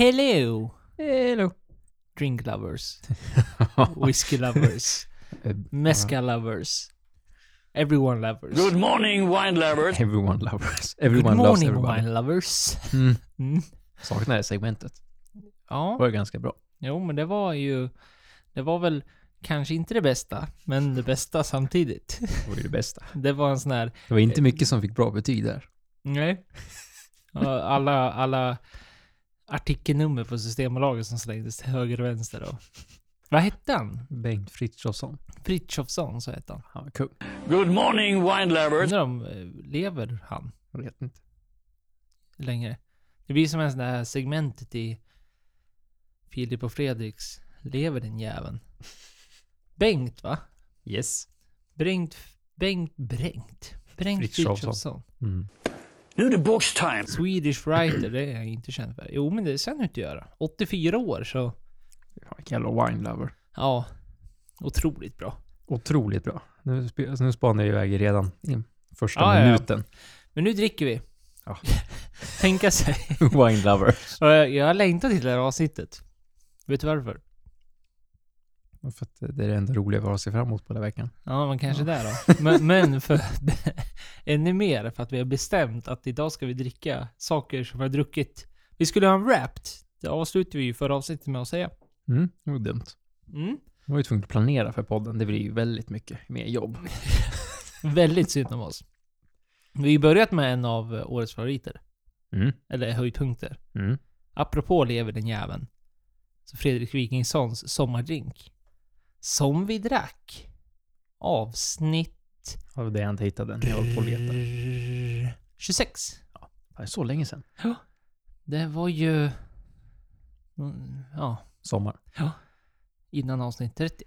Hello! Hello. Drink lovers. Whiskey lovers. Mezcal lovers. Everyone lovers. Good morning, wine lovers. Everyone lovers. Good Everyone loves morning everyone. wine lovers. Mm. Mm. Saknar det segmentet. Ja, Det var ganska bra. jo men det var ju... Det var väl kanske inte det bästa, men det bästa samtidigt. Det var ju det bästa. Det var en sån här... Det var inte mycket som fick bra betyg där. Nej. Alla, alla artikelnummer på Systembolaget som slängdes till höger och vänster då. Vad hette han? Bengt Frithiofsson. Frithiofsson, så hette han. Han var kung. Good morning, wine lovers. Undrar om, eh, lever han Jag vet inte. längre? Det blir som en sån där segmentet i Filip och Fredriks Lever den jäveln? Bengt va? Yes. Bengt, Bengt, Bengt? Bengt Frithiofsson. Frithiofsson. Mm. Nu är det bokstime. Swedish writer, det är jag inte känd för. Jo men det ska han inte göra. 84 år så, Ja, jävla wine lover. ja. Otroligt bra. Otroligt bra. Nu, alltså, nu spanar jag iväg redan i första Ja, ja, ja. minuten. Men nu dricker vi. Ja. Tänka sig. wine lover. Jag, jag längtar till det här avsnittet. Vet du varför? För att det är det enda roliga vi har att se fram emot på den här veckan. Ja, men kanske Ja. där då. Men, men för ännu mer för att vi har bestämt att idag ska vi dricka saker som vi har druckit. Vi skulle ha en wrapped. Det avslutade vi ju förra avsnittet med att säga. Mm, det var dumt. Mm. Jag var ju tvungen att planera för podden. Det blir ju väldigt mycket mer jobb. Väldigt synd om oss. Vi har ju börjat med en av årets favoriter. Mm. Eller höjdpunkter. Mm. Apropå lever den jäveln. Så Fredrik Wikingssons sommardrink. Som vi drack. Avsnitt... Det var det jag inte hittade när jag höll på att leta. 26. Det är så länge sedan. Det var ju... Mm, Ja, Sommar. innan avsnitt 30.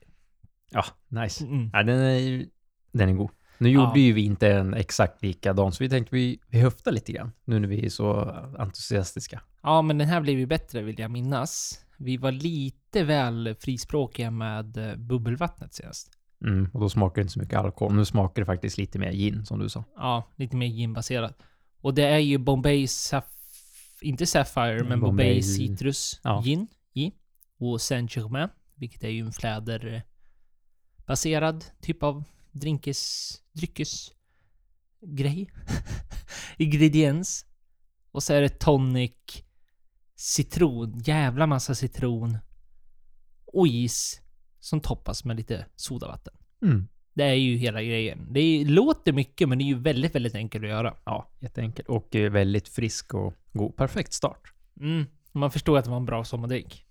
Ja, nice. Mm. Ja, den är, den är god. Nu Ja. gjorde ju vi inte en exakt likadan, så vi tänkte vi, vi höftar lite grann. Nu när vi är så entusiastiska. Ja, men den här blev ju bättre vill jag minnas. Vi var lite väl frispråkiga med eh, bubbelvattnet senast. Mm, och då smakar det inte så mycket alkohol. Nu smakar det faktiskt lite mer gin, som du sa. Ja, lite mer ginbaserat. Och det är ju Bombay Saf... Inte Sapphire, men Bombay, Bombay- Citrus Ja. Gin i. Och Saint Germain, vilket är ju en fläderbaserad typ av drinkes... Dryckes... Grej. Ingrediens. Och så är det tonic, citron, jävla massa citron och is som toppas med lite sodavatten. Mm. Det är ju hela grejen. Det låter mycket, men det är ju väldigt, väldigt enkelt att göra. Ja, jätteenkelt. Och eh, väldigt frisk och god. Perfekt start. Mm. Man förstår att det var en bra sommardrink.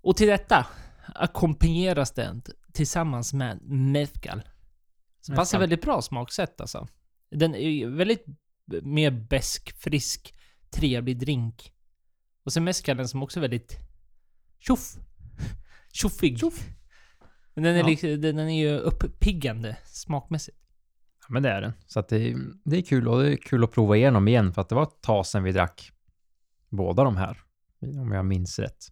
Och till detta ackompanjeras den tillsammans med mezcal. Så passar väldigt bra smaksätt alltså. Den är ju väldigt mer besk, frisk, trevlig drink. Och sen mezcalen som också är väldigt tjoff. Tjoffig. Men den är, Ja. liksom, den är ju uppiggande smakmässigt. Ja, men det är den. Så att det, det är kul och det är kul att prova igenom igen för att det var ett tag sedan vi drack båda de här. Om jag minns rätt.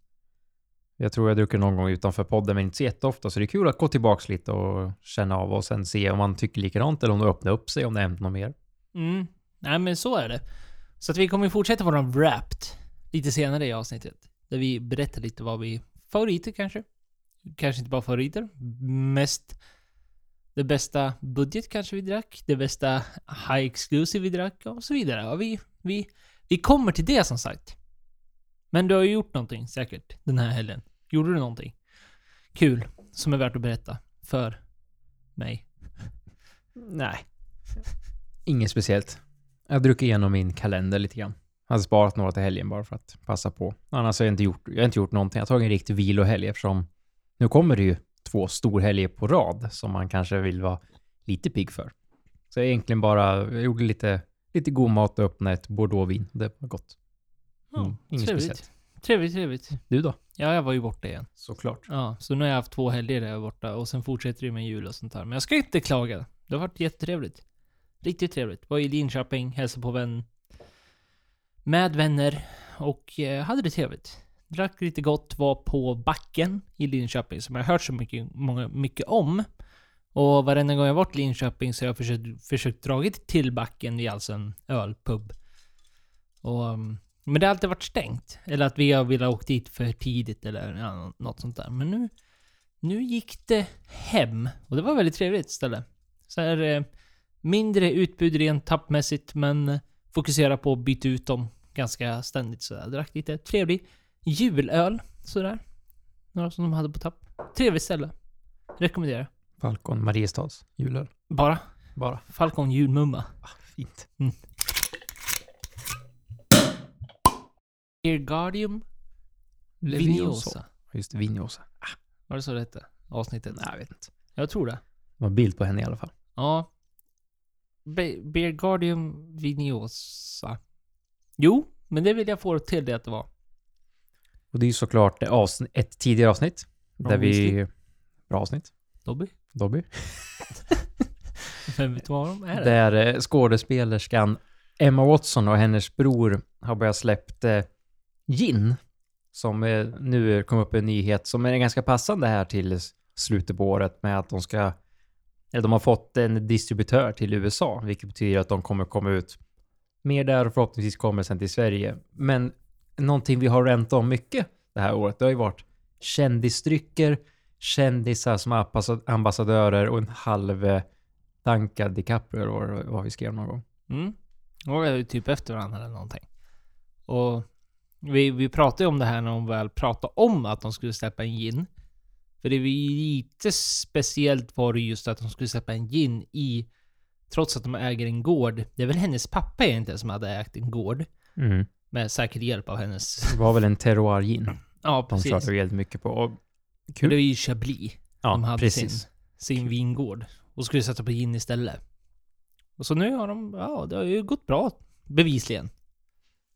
Jag tror jag druckit någon gång utanför podden, men inte så jätteofta. Så det är kul att gå tillbaks lite och känna av och sen se om man tycker likadant eller om det öppnar upp sig, om det hänt något mer. Mm. Nej men så är det. Så att vi kommer fortsätta våran Wrapped lite senare i avsnittet. Där vi berättar lite vad vi... Favoriter kanske? Kanske inte bara favoriter. Mest... Det bästa budget kanske vi drack. Det bästa high exclusive vi drack och så vidare. Ja, vi, vi, vi kommer till det som sagt. Men du har ju gjort någonting säkert den här helgen. Gjorde du någonting? Kul. Som är värt att berätta. För mig. Nej. Inget speciellt. Jag har druckit igenom min kalender lite grann. Jag hade sparat några till helgen bara för att passa på. Annars har jag inte gjort, jag har inte gjort någonting. Jag har tagit en riktig vilohelg eftersom nu kommer det ju två storhelger på rad som man kanske vill vara lite pigg för. Så jag egentligen bara, jag gjorde lite, lite god mat och öppnade ett bordeauxvin. Det var gott. Ja, Mm, inget trevligt. speciellt. Trevligt, trevligt. Du då? Ja, jag var ju borta igen. Såklart. Ja, så nu har jag haft två helger där jag är borta och sen fortsätter det med jul och sånt där. Men jag ska inte klaga. Det har varit jättetrevligt. Riktigt trevligt. Var i Linköping, hälsade på vän. Med vänner och eh, hade det trevligt. Drack lite gott, var på backen i Linköping som jag har hört så mycket, många, mycket om. Och varenda gång jag varit i Linköping så har jag försökt, försökt dragit till backen i alltså en ölpub. Och mm, Men det har alltid varit stängt. Eller att vi har velat åka dit för tidigt eller ja, något sånt där. Men nu, nu gick det hem. Och det var väldigt trevligt ställe. Så här, eh, mindre utbud rent tappmässigt, men fokusera på att byta ut dem ganska ständigt. Så jag drack lite trevlig julöl. Sådär. Några som de hade på tapp. Trevligt ställe. Rekommenderar. Falcon Mariestads julöl. Bara Bara. Falcon julmumma. Fint. Ergardium Leviosa. Viniosa. Just det, Viniosa. Var det så det hette? Avsnittet? Nej, jag vet inte. Jag tror det. Det var bild på henne i alla fall. Ja. Be Beargardium Viniosa. Jo, men det vill jag få till det att det var. Och det är ju såklart avsn- ett tidigare avsnitt. Bra där vi... Bra avsnitt. Dobby? Dobby. Vem vet vad de är? Där eh, skådespelerskan Emma Watson och hennes bror har börjat släppt eh, gin. Som eh, nu kom upp en nyhet som är ganska passande här till slutet på året med att de ska... Eller de har fått en distributör till USA, vilket betyder att de kommer komma ut mer där och förhoppningsvis kommer sen till Sverige. Men någonting vi har ränt om mycket det här året, det har ju varit kändisdrycker, kändisar som ambassadörer och en halv eh, tankad DiCaprio eller vad, vi skrev någon gång. Mm. Och är ju typ efter varandra eller någonting. Och vi, vi pratade ju om det här när de väl pratade om att de skulle släppa en gin. För det var ju lite speciellt var det just att de skulle släppa en gin i... Trots att de äger en gård. Det är väl hennes pappa egentligen som hade ägt en gård. Mm. Med säker hjälp av hennes... Det var väl en terroir gin Ja, de precis. körde väldigt mycket på. Och kul. det var ju Chablis. ja, de hade precis. sin, sin vingård. Och skulle sätta på gin istället. Och så nu har de, ja det har ju gått bra. Bevisligen.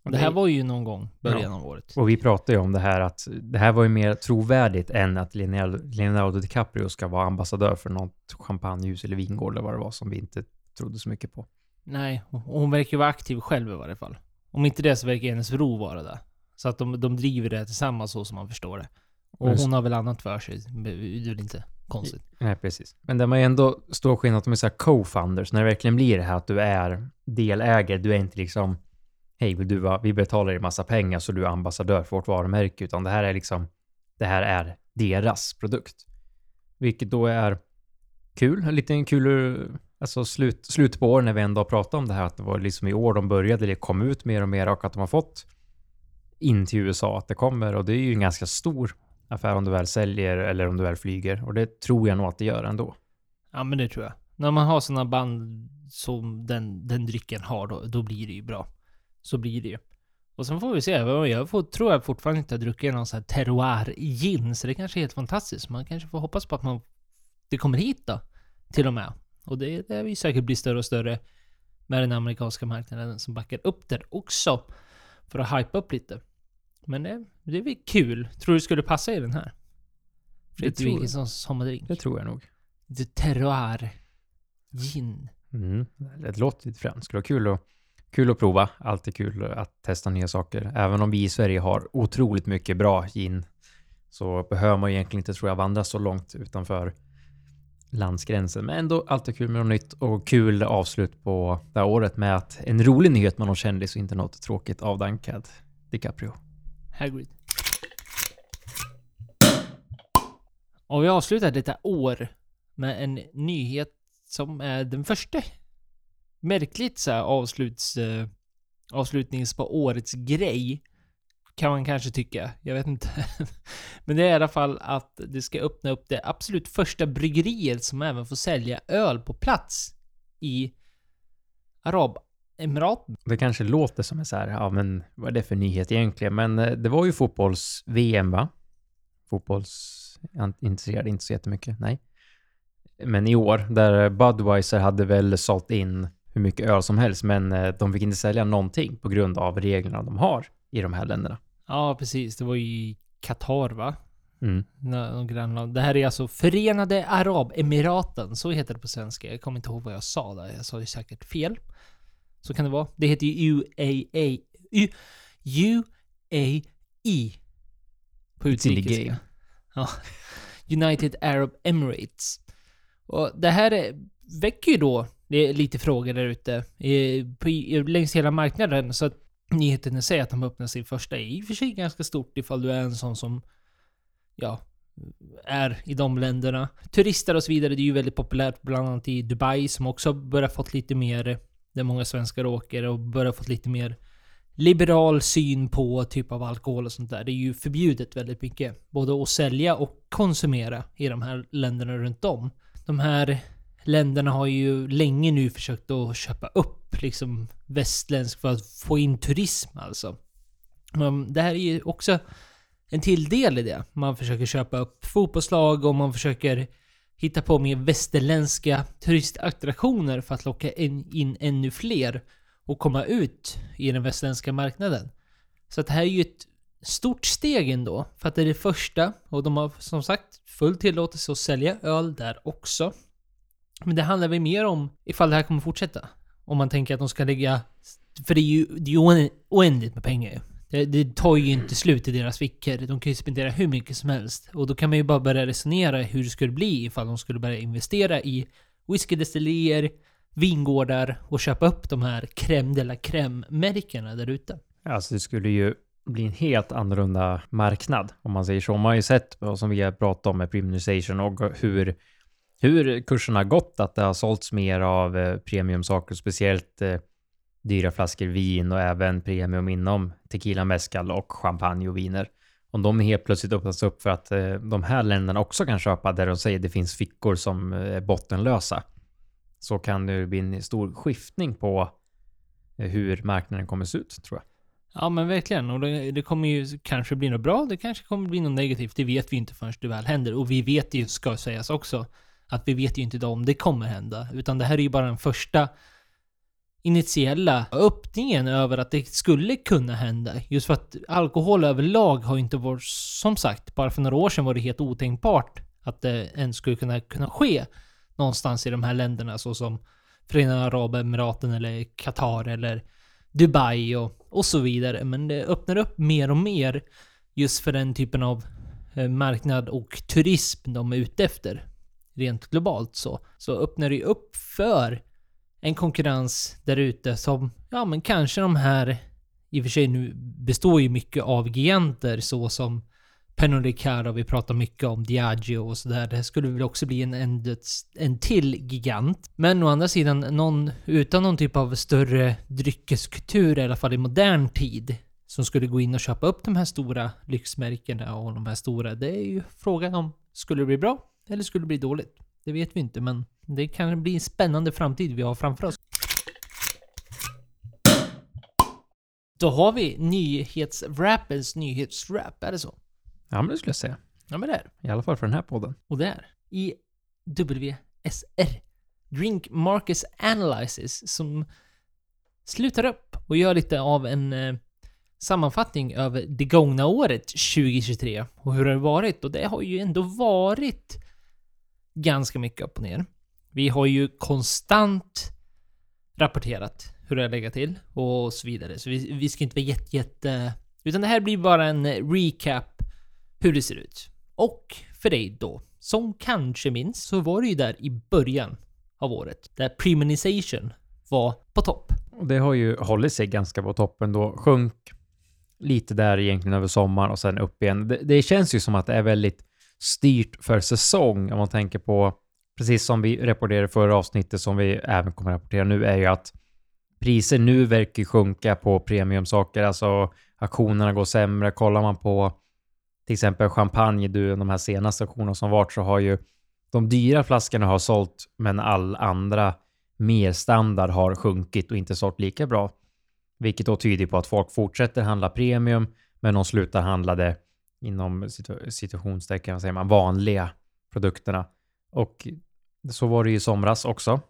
Och det här var ju någon gång början av året. Och vi pratade ju om det här att det här var ju mer trovärdigt än att Leonardo, Leonardo DiCaprio ska vara ambassadör för något champagnehus eller vingård eller vad det var som vi inte trodde så mycket på. Nej, och hon verkar ju vara aktiv själv i varje fall. Om inte det så verkar hennes bror vara det. Så att de, de driver det tillsammans så som man förstår det. Och Just- hon har väl annat för sig. Det är väl inte konstigt. Nej, precis. Men det man ju ändå stor skillnad att de är så här co-founders, när det verkligen blir det här att du är delägare, du är inte liksom hej, vill du vara, vi betalar dig massa pengar så du är ambassadör för vårt varumärke, utan det här är liksom, det här är deras produkt. Vilket då är kul, en liten kul, alltså slut, slut på år när vi ändå har om det här, att det var liksom i år de började, det kom ut mer och mer och att de har fått in till USA att det kommer och det är ju en ganska stor affär om du väl säljer eller om du väl flyger och det tror jag nog att det gör ändå. Ja men det tror jag. När man har sådana band som den, den drycken har då, då blir det ju bra. Så blir det ju. Och sen får vi se. Jag får, tror jag fortfarande inte har druckit någon sån här terroir gin, så det kanske är helt fantastiskt. Man kanske får hoppas på att man, det kommer hit då. Till och med. Och det, det vill säkert bli större och större med den amerikanska marknaden som backar upp där också. För att hypa upp lite. Men det, det är väl kul. Tror du det skulle passa i den här? Fredrik tror jag. Wikingssons sommardrink. Det tror jag nog. Lite terroir gin. Mm. Det låter lite fränt. Skulle vara kul att, kul att prova. Alltid kul att testa nya saker. Även om vi i Sverige har otroligt mycket bra gin så behöver man egentligen inte, tror jag, vandra så långt utanför landsgränsen. Men ändå alltid kul med något nytt och kul avslut på det här året med att en rolig nyhet med någon kändis och inte något tråkigt avdankad DiCaprio. Hagrid. Och vi avslutar detta år med en nyhet som är den första. Märkligt så här avsluts, eh, avslutnings på årets grej. Kan man kanske tycka. Jag vet inte. Men det är i alla fall att det ska öppna upp det absolut första bryggeriet som även får sälja öl på plats i Arabemiraten. Det kanske låter som en så här, ja men vad är det för nyhet egentligen? Men eh, det var ju fotbolls-VM va? Fotbollsintresserad, inte så jättemycket, nej. Men i år, där Budweiser hade väl sålt in hur mycket öl som helst, men eh, de fick inte sälja någonting på grund av reglerna de har i de här länderna. Ja, precis. Det var i Qatar va? Mm. Grannland. Det här är alltså Förenade Arabemiraten. Så heter det på svenska. Jag kommer inte ihåg vad jag sa där. Jag sa ju säkert fel. Så kan det vara. Det heter ju UAA... U, UAE. På game. Ja. United Arab Emirates. Och det här är, väcker ju då det är lite frågor där ute eh, längs hela marknaden. Så att nyheten i sig att de öppnar sin första är i och för sig ganska stort ifall du är en sån som, ja, är i de länderna. Turister och så vidare, det är ju väldigt populärt bland annat i Dubai som också börjar fått lite mer, där många svenskar åker och börjar fått lite mer liberal syn på typ av alkohol och sånt där. Det är ju förbjudet väldigt mycket. Både att sälja och konsumera i de här länderna runt om. De här länderna har ju länge nu försökt att köpa upp liksom västländsk för att få in turism alltså. Men det här är ju också en till del i det. Man försöker köpa upp fotbollslag och man försöker hitta på mer västerländska turistattraktioner för att locka in, ännu fler och komma ut i den västerländska marknaden. Så att det här är ju ett stort steg ändå. För att det är det första och de har som sagt full tillåtelse att sälja öl där också. Men det handlar väl mer om ifall det här kommer fortsätta. Om man tänker att de ska lägga... För det är ju, det är ju oändligt med pengar ju. det, det tar ju inte slut i deras fickor. De kan ju spendera hur mycket som helst. Och då kan man ju bara börja resonera hur det skulle bli ifall de skulle börja investera i whiskydestillerier, vingårdar och köpa upp de här crème de la crème-märkena där ute. Alltså det skulle ju bli en helt annorlunda marknad om man säger så. Man har ju sett, och som vi har pratat om med premiumization och hur, hur kursen har gått, att det har sålts mer av eh, premiumsaker, speciellt eh, dyra flaskor vin och även premium inom tequila, mezcal och champagne och viner. Om de helt plötsligt öppnas upp för att eh, de här länderna också kan köpa där de säger det finns fickor som är bottenlösa så kan det bli en stor skiftning på hur marknaden kommer se ut, tror jag. Ja men verkligen. Och det, det kommer ju kanske bli något bra, det kanske kommer bli något negativt. Det vet vi inte förrän det väl händer. Och vi vet ju, ska sägas också, att vi vet ju inte idag om det kommer hända. Utan det här är ju bara den första initiella öppningen över att det skulle kunna hända. Just för att alkohol överlag har ju inte varit, som sagt, bara för några år sedan var det helt otänkbart att det ens skulle kunna, kunna ske någonstans i de här länderna såsom Förenade Arabemiraten eller Qatar eller Dubai och, och så vidare. Men det öppnar upp mer och mer just för den typen av eh, marknad och turism de är ute efter. Rent globalt så. Så öppnar det ju upp för en konkurrens där ute som, ja men kanske de här, i och för sig nu består ju mycket av giganter så som Pernod Ricard och vi pratar mycket om Diageo och sådär. Det skulle väl också bli en, en, en till gigant. Men å andra sidan, någon utan någon typ av större dryckeskultur, i alla fall i modern tid, som skulle gå in och köpa upp de här stora lyxmärkena och de här stora. Det är ju frågan om, skulle det bli bra? Eller skulle det bli dåligt? Det vet vi inte, men det kan bli en spännande framtid vi har framför oss. Då har vi nyhetsrappens nyhetsrap, är det så? Ja, men det skulle jag säga. Ja men det är det. I alla fall för den här podden. Och där, i WSR, Drink Marcus Analysis, som slutar upp och gör lite av en eh, sammanfattning över det gångna året 2023 och hur det har varit. Och det har ju ändå varit ganska mycket upp och ner. Vi har ju konstant rapporterat hur det har legat till och så vidare. Så vi, vi ska inte vara jätte, jätte... Utan det här blir bara en recap hur det ser ut. Och för dig då, som kanske minns, så var det ju där i början av året, där premonization var på topp. Och det har ju hållit sig ganska på toppen då. Sjönk lite där egentligen över sommaren och sen upp igen. Det, det känns ju som att det är väldigt styrt för säsong om man tänker på, precis som vi rapporterade förra avsnittet som vi även kommer att rapportera nu, är ju att priser nu verkar sjunka på premiumsaker, alltså auktionerna går sämre. Kollar man på till exempel champagne, du, de här senaste auktionerna som varit, så har ju de dyra flaskorna har sålt, men all andra mer standard har sjunkit och inte sålt lika bra. Vilket då tyder på att folk fortsätter handla premium, men de slutar handla det inom situ- situationstecken, vad säger man, vanliga produkterna. Och så var det ju i somras också.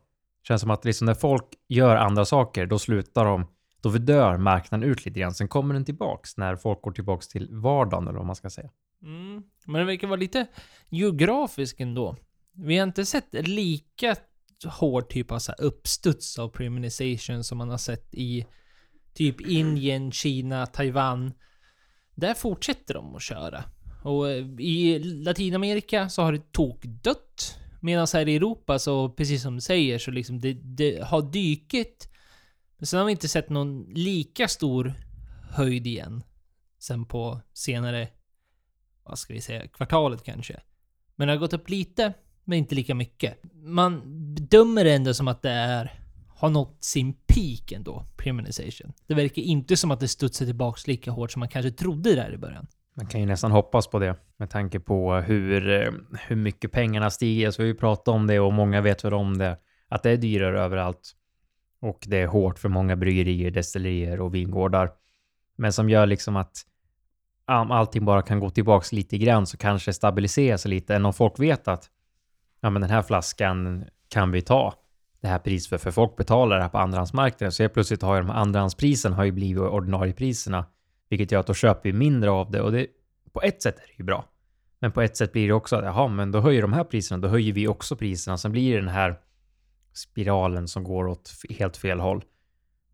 Känns som att liksom när folk gör andra saker, då slutar de, då dör marknaden ut lite grann. Sen kommer den tillbaks när folk går tillbaks till vardagen, eller vad man ska säga. Mm. Men den verkar vara lite geografisk ändå. Vi har inte sett lika hård typ av så här uppstuds av premonization som man har sett i typ Indien, Kina, Taiwan. Där fortsätter de att köra. Och eh, i Latinamerika så har det tokdött. Medan här i Europa så, precis som du säger, så liksom det, det har dykit. Men sen har vi inte sett någon lika stor höjd igen. Sen på senare, vad ska vi säga, kvartalet kanske. Men det har gått upp lite, men inte lika mycket. Man bedömer det ändå som att det är, har nått sin peak ändå, premonization. Det verkar inte som att det studsar tillbaks lika hårt som man kanske trodde där i början. Man kan ju nästan hoppas på det med tanke på hur, eh, hur mycket pengarna stiger. Så vi har ju pratat om det och många vet väl om det. Att det är dyrare överallt. Och det är hårt för många bryggerier, destillerier och vingårdar. Men som gör liksom att om allting bara kan gå tillbaks lite grann så kanske det stabiliseras sig lite. Än om folk vet att ja, men den här flaskan kan vi ta det här priset för, för folk betalar det här på andrahandsmarknaden. Så helt plötsligt har ju de här andrahandspriserna har ju blivit ordinariepriserna vilket gör att då köper vi mindre av det och det, på ett sätt är det ju bra. Men på ett sätt blir det också att jaha, men då höjer de här priserna, då höjer vi också priserna. Sen blir det den här spiralen som går åt helt fel håll.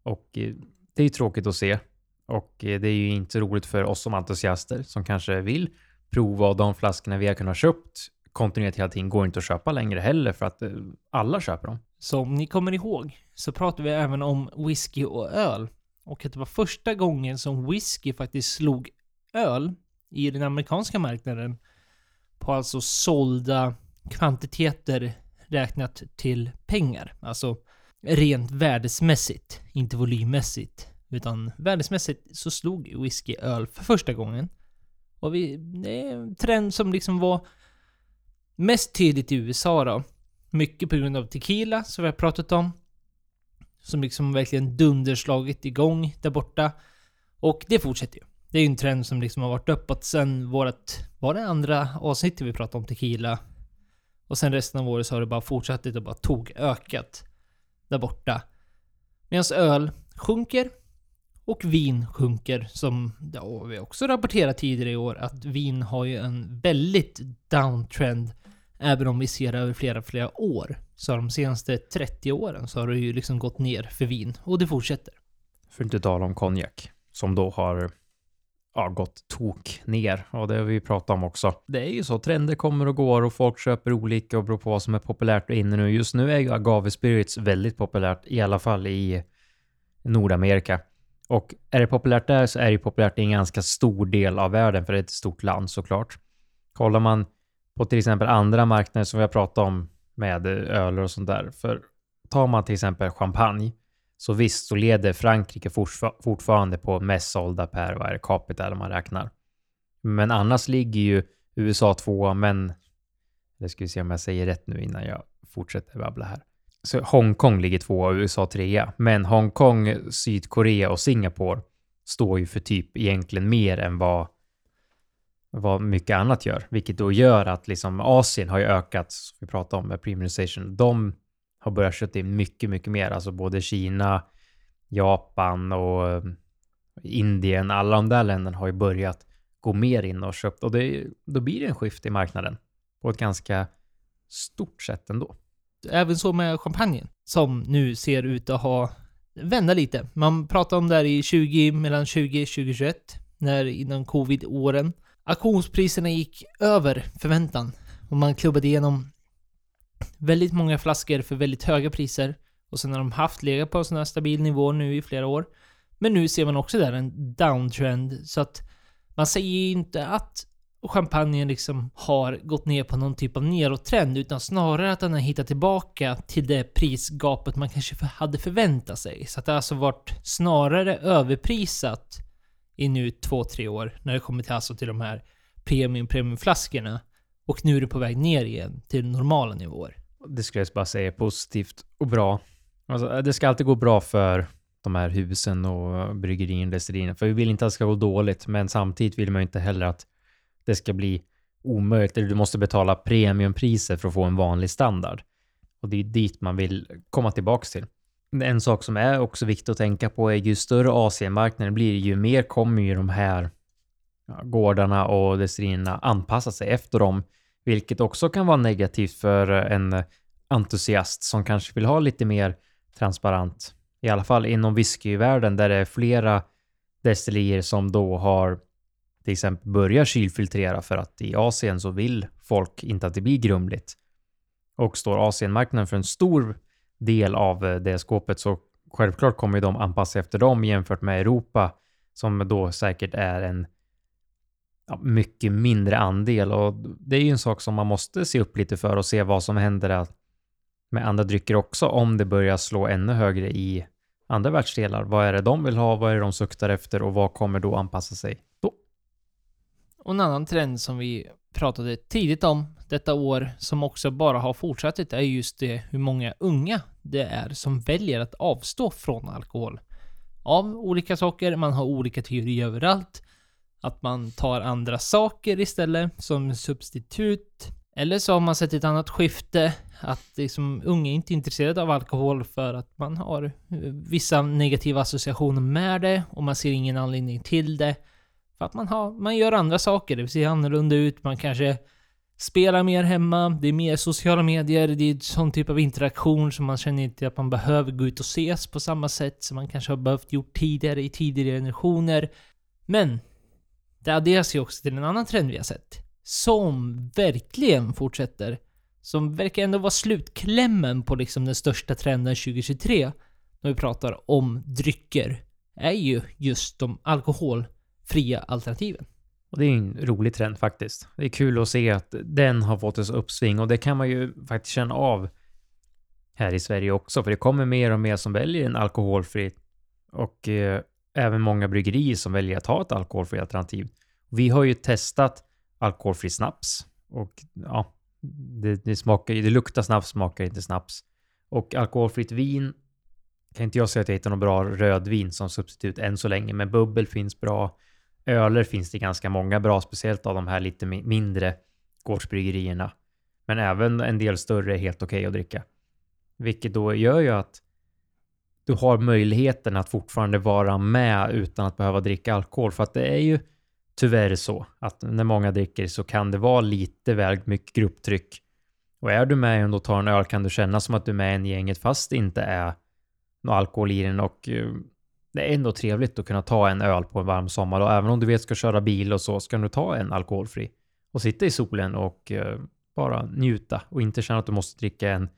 Och eh, det är ju tråkigt att se. Och eh, det är ju inte roligt för oss som entusiaster som kanske vill prova och de flaskorna vi har kunnat köpt kontinuerligt hela tiden går inte att köpa längre heller för att eh, alla köper dem. Så om ni kommer ihåg så pratar vi även om whisky och öl. Och att det var första gången som whisky faktiskt slog öl i den amerikanska marknaden på alltså sålda kvantiteter räknat till pengar. Alltså rent värdesmässigt, inte volymmässigt. Utan värdesmässigt så slog whisky öl för första gången. Och vi, det är en trend som liksom var mest tydligt i USA då. Mycket på grund av tequila, som vi har pratat om. Som liksom verkligen dunderslagit igång där borta. Och det fortsätter ju. Det är ju en trend som liksom har varit uppåt sen vårat... Var det andra avsnittet vi pratade om tequila? Och sen resten av året så har det bara fortsatt och bara tog ökat där borta. Medan öl sjunker och vin sjunker som ja, vi också rapporterat tidigare i år att vin har ju en väldigt downtrend även om vi ser över flera, flera år. Så de senaste 30 åren så har det ju liksom gått ner för vin och det fortsätter. För att inte tala om konjak som då har ja, gått tok ner och det har vi pratat om också. Det är ju så, trender kommer och går och folk köper olika och beror på vad som är populärt och inne nu. Just nu är ju agave spirits väldigt populärt, i alla fall i Nordamerika. Och är det populärt där så är det populärt i en ganska stor del av världen, för det är ett stort land såklart. Kollar man på till exempel andra marknader som vi har pratat om med öl och sånt där. För tar man till exempel champagne, så visst så leder Frankrike fortfarande på mest sålda per vad är det, capita eller man räknar. Men annars ligger ju USA tvåa, men det ska vi se om jag säger rätt nu innan jag fortsätter babbla här. Så Hongkong ligger tvåa och USA trea, men Hongkong, Sydkorea och Singapore står ju för typ egentligen mer än vad vad mycket annat gör, vilket då gör att liksom Asien har ju ökat, som vi pratade om med premiumization. De har börjat köpa in mycket, mycket mer, alltså både Kina, Japan och eh, Indien, alla de där länderna har ju börjat gå mer in och köpt och det, då blir det en skift i marknaden på ett ganska stort sätt ändå. Även så med champagnen, som nu ser ut att ha vända lite. Man pratade om det här i 20, mellan 20 och 2021, när innan covid-åren. Auktionspriserna gick över förväntan och man klubbade igenom väldigt många flaskor för väldigt höga priser. Och sen har de haft legat på en sån här stabil nivå nu i flera år. Men nu ser man också där en downtrend. Så att man säger ju inte att champagnen liksom har gått ner på någon typ av nedåttrend, utan snarare att den har hittat tillbaka till det prisgapet man kanske hade förväntat sig. Så att det har alltså varit snarare överprisat i nu två, tre år när det kommer till alltså till de här premium premiumflaskorna. Och nu är det på väg ner igen till normala nivåer. Det skulle jag bara säga är positivt och bra. Alltså, eh, det ska alltid gå bra för de här husen och bryggerierna, destillerierna. För vi vill inte att det ska gå dåligt, men samtidigt vill man ju inte heller att det ska bli omöjligt. Eller du måste betala premiumpriser för att få en vanlig standard. Och det är dit man vill komma tillbaks till. En sak som är också viktigt att tänka på är ju större Asienmarknaden blir, ju mer kommer ju de här gårdarna och destillerierna anpassa sig efter dem, vilket också kan vara negativt för en entusiast som kanske vill ha lite mer transparent. I alla fall inom whiskyvärlden där det är flera destillerier som då har till exempel börjat kylfiltrera för att i Asien så vill folk inte att det blir grumligt. Och står Asienmarknaden för en stor del av eh, det skåpet så självklart kommer de anpassa efter dem jämfört med Europa Som då säkert är en ja, mycket mindre andel och det är ju en sak som man måste se upp lite för och se vad som händer med andra drycker också om det börjar slå ännu högre i andra världsdelar. Vad är det de vill ha? Vad är det de suktar efter och vad kommer då anpassa sig då? Och en annan trend som vi pratade tidigt om detta år, som också bara har fortsatt, är just det hur många unga det är som väljer att avstå från alkohol. Av olika saker, man har olika teorier överallt. Att man tar andra saker istället, som substitut. Eller så har man sett ett annat skifte, att liksom unga inte är intresserade av alkohol för att man har eh, vissa negativa associationer med det och man ser ingen anledning till det. För att man, har, man gör andra saker, det ser annorlunda ut, man kanske Spela mer hemma, det är mer sociala medier, det är sån typ av interaktion som man känner inte att man behöver gå ut och ses på samma sätt som man kanske har behövt gjort tidigare i tidigare generationer. Men det adderas ju också till en annan trend vi har sett. Som verkligen fortsätter. Som verkar ändå vara slutklämmen på liksom den största trenden 2023. När vi pratar om drycker. Är ju just de alkoholfria alternativen. Och det är en rolig trend faktiskt. Det är kul att se att den har fått ett uppsving och det kan man ju faktiskt känna av här i Sverige också, för det kommer mer och mer som väljer en alkoholfri och eh, även många bryggerier som väljer att ha ett alkoholfritt alternativ. Vi har ju testat alkoholfri snaps och ja, det, det smakar det luktar snaps, smakar inte snaps. Och alkoholfritt vin kan inte jag säga att jag hittar något bra rödvin som substitut än så länge, men bubbel finns bra. Öler finns det ganska många bra, speciellt av de här lite mindre gårdsbryggerierna. Men även en del större är helt okej okay att dricka. Vilket då gör ju att du har möjligheten att fortfarande vara med utan att behöva dricka alkohol. För att det är ju tyvärr så att när många dricker så kan det vara lite väl mycket grupptryck. Och är du med och tar en öl kan du känna som att du är med i gänget fast det inte är någon alkohol i den och eh, det är ändå trevligt att kunna ta en öl på en varm sommar och även om du vet ska köra bil och så ska du ta en alkoholfri och sitta i solen och eh, bara njuta och inte känna att du måste dricka en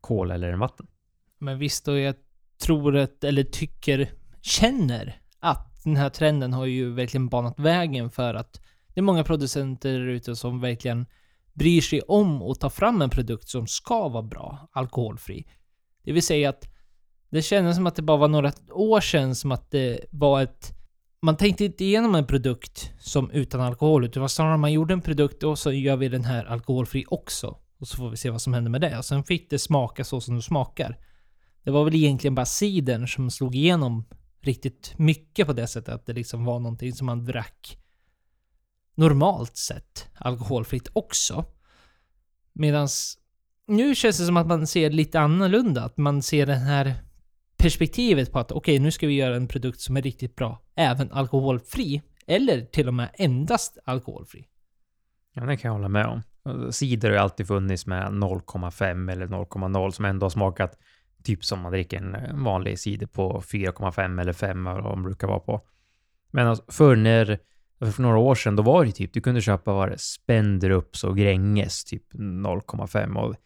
kol eller en vatten. Men visst, och jag tror att, eller tycker, känner att den här trenden har ju verkligen banat vägen för att det är många producenter där ute som verkligen bryr sig om att ta fram en produkt som ska vara bra, alkoholfri. Det vill säga att det kändes som att det bara var några år sedan som att det var ett... Man tänkte inte igenom en produkt som utan alkohol, utan det var snarare man gjorde en produkt och så gör vi den här alkoholfri också. Och så får vi se vad som händer med det. Och sen fick det smaka så som det smakar. Det var väl egentligen bara cidern som slog igenom riktigt mycket på det sättet att det liksom var någonting som man drack normalt sett alkoholfritt också. Medans nu känns det som att man ser lite annorlunda. Att man ser den här perspektivet på att okej, okay, nu ska vi göra en produkt som är riktigt bra, även alkoholfri. Eller till och med endast alkoholfri. Ja, det kan jag hålla med om. Cider har ju alltid funnits med 0,5 eller 0,0 som ändå har smakat typ som man dricker en vanlig cider på 4,5 eller 5 vad de brukar vara på. Men alltså, förr när, för några år sedan, då var det typ, du kunde köpa var det Spendrups och Gränges typ 0,5 och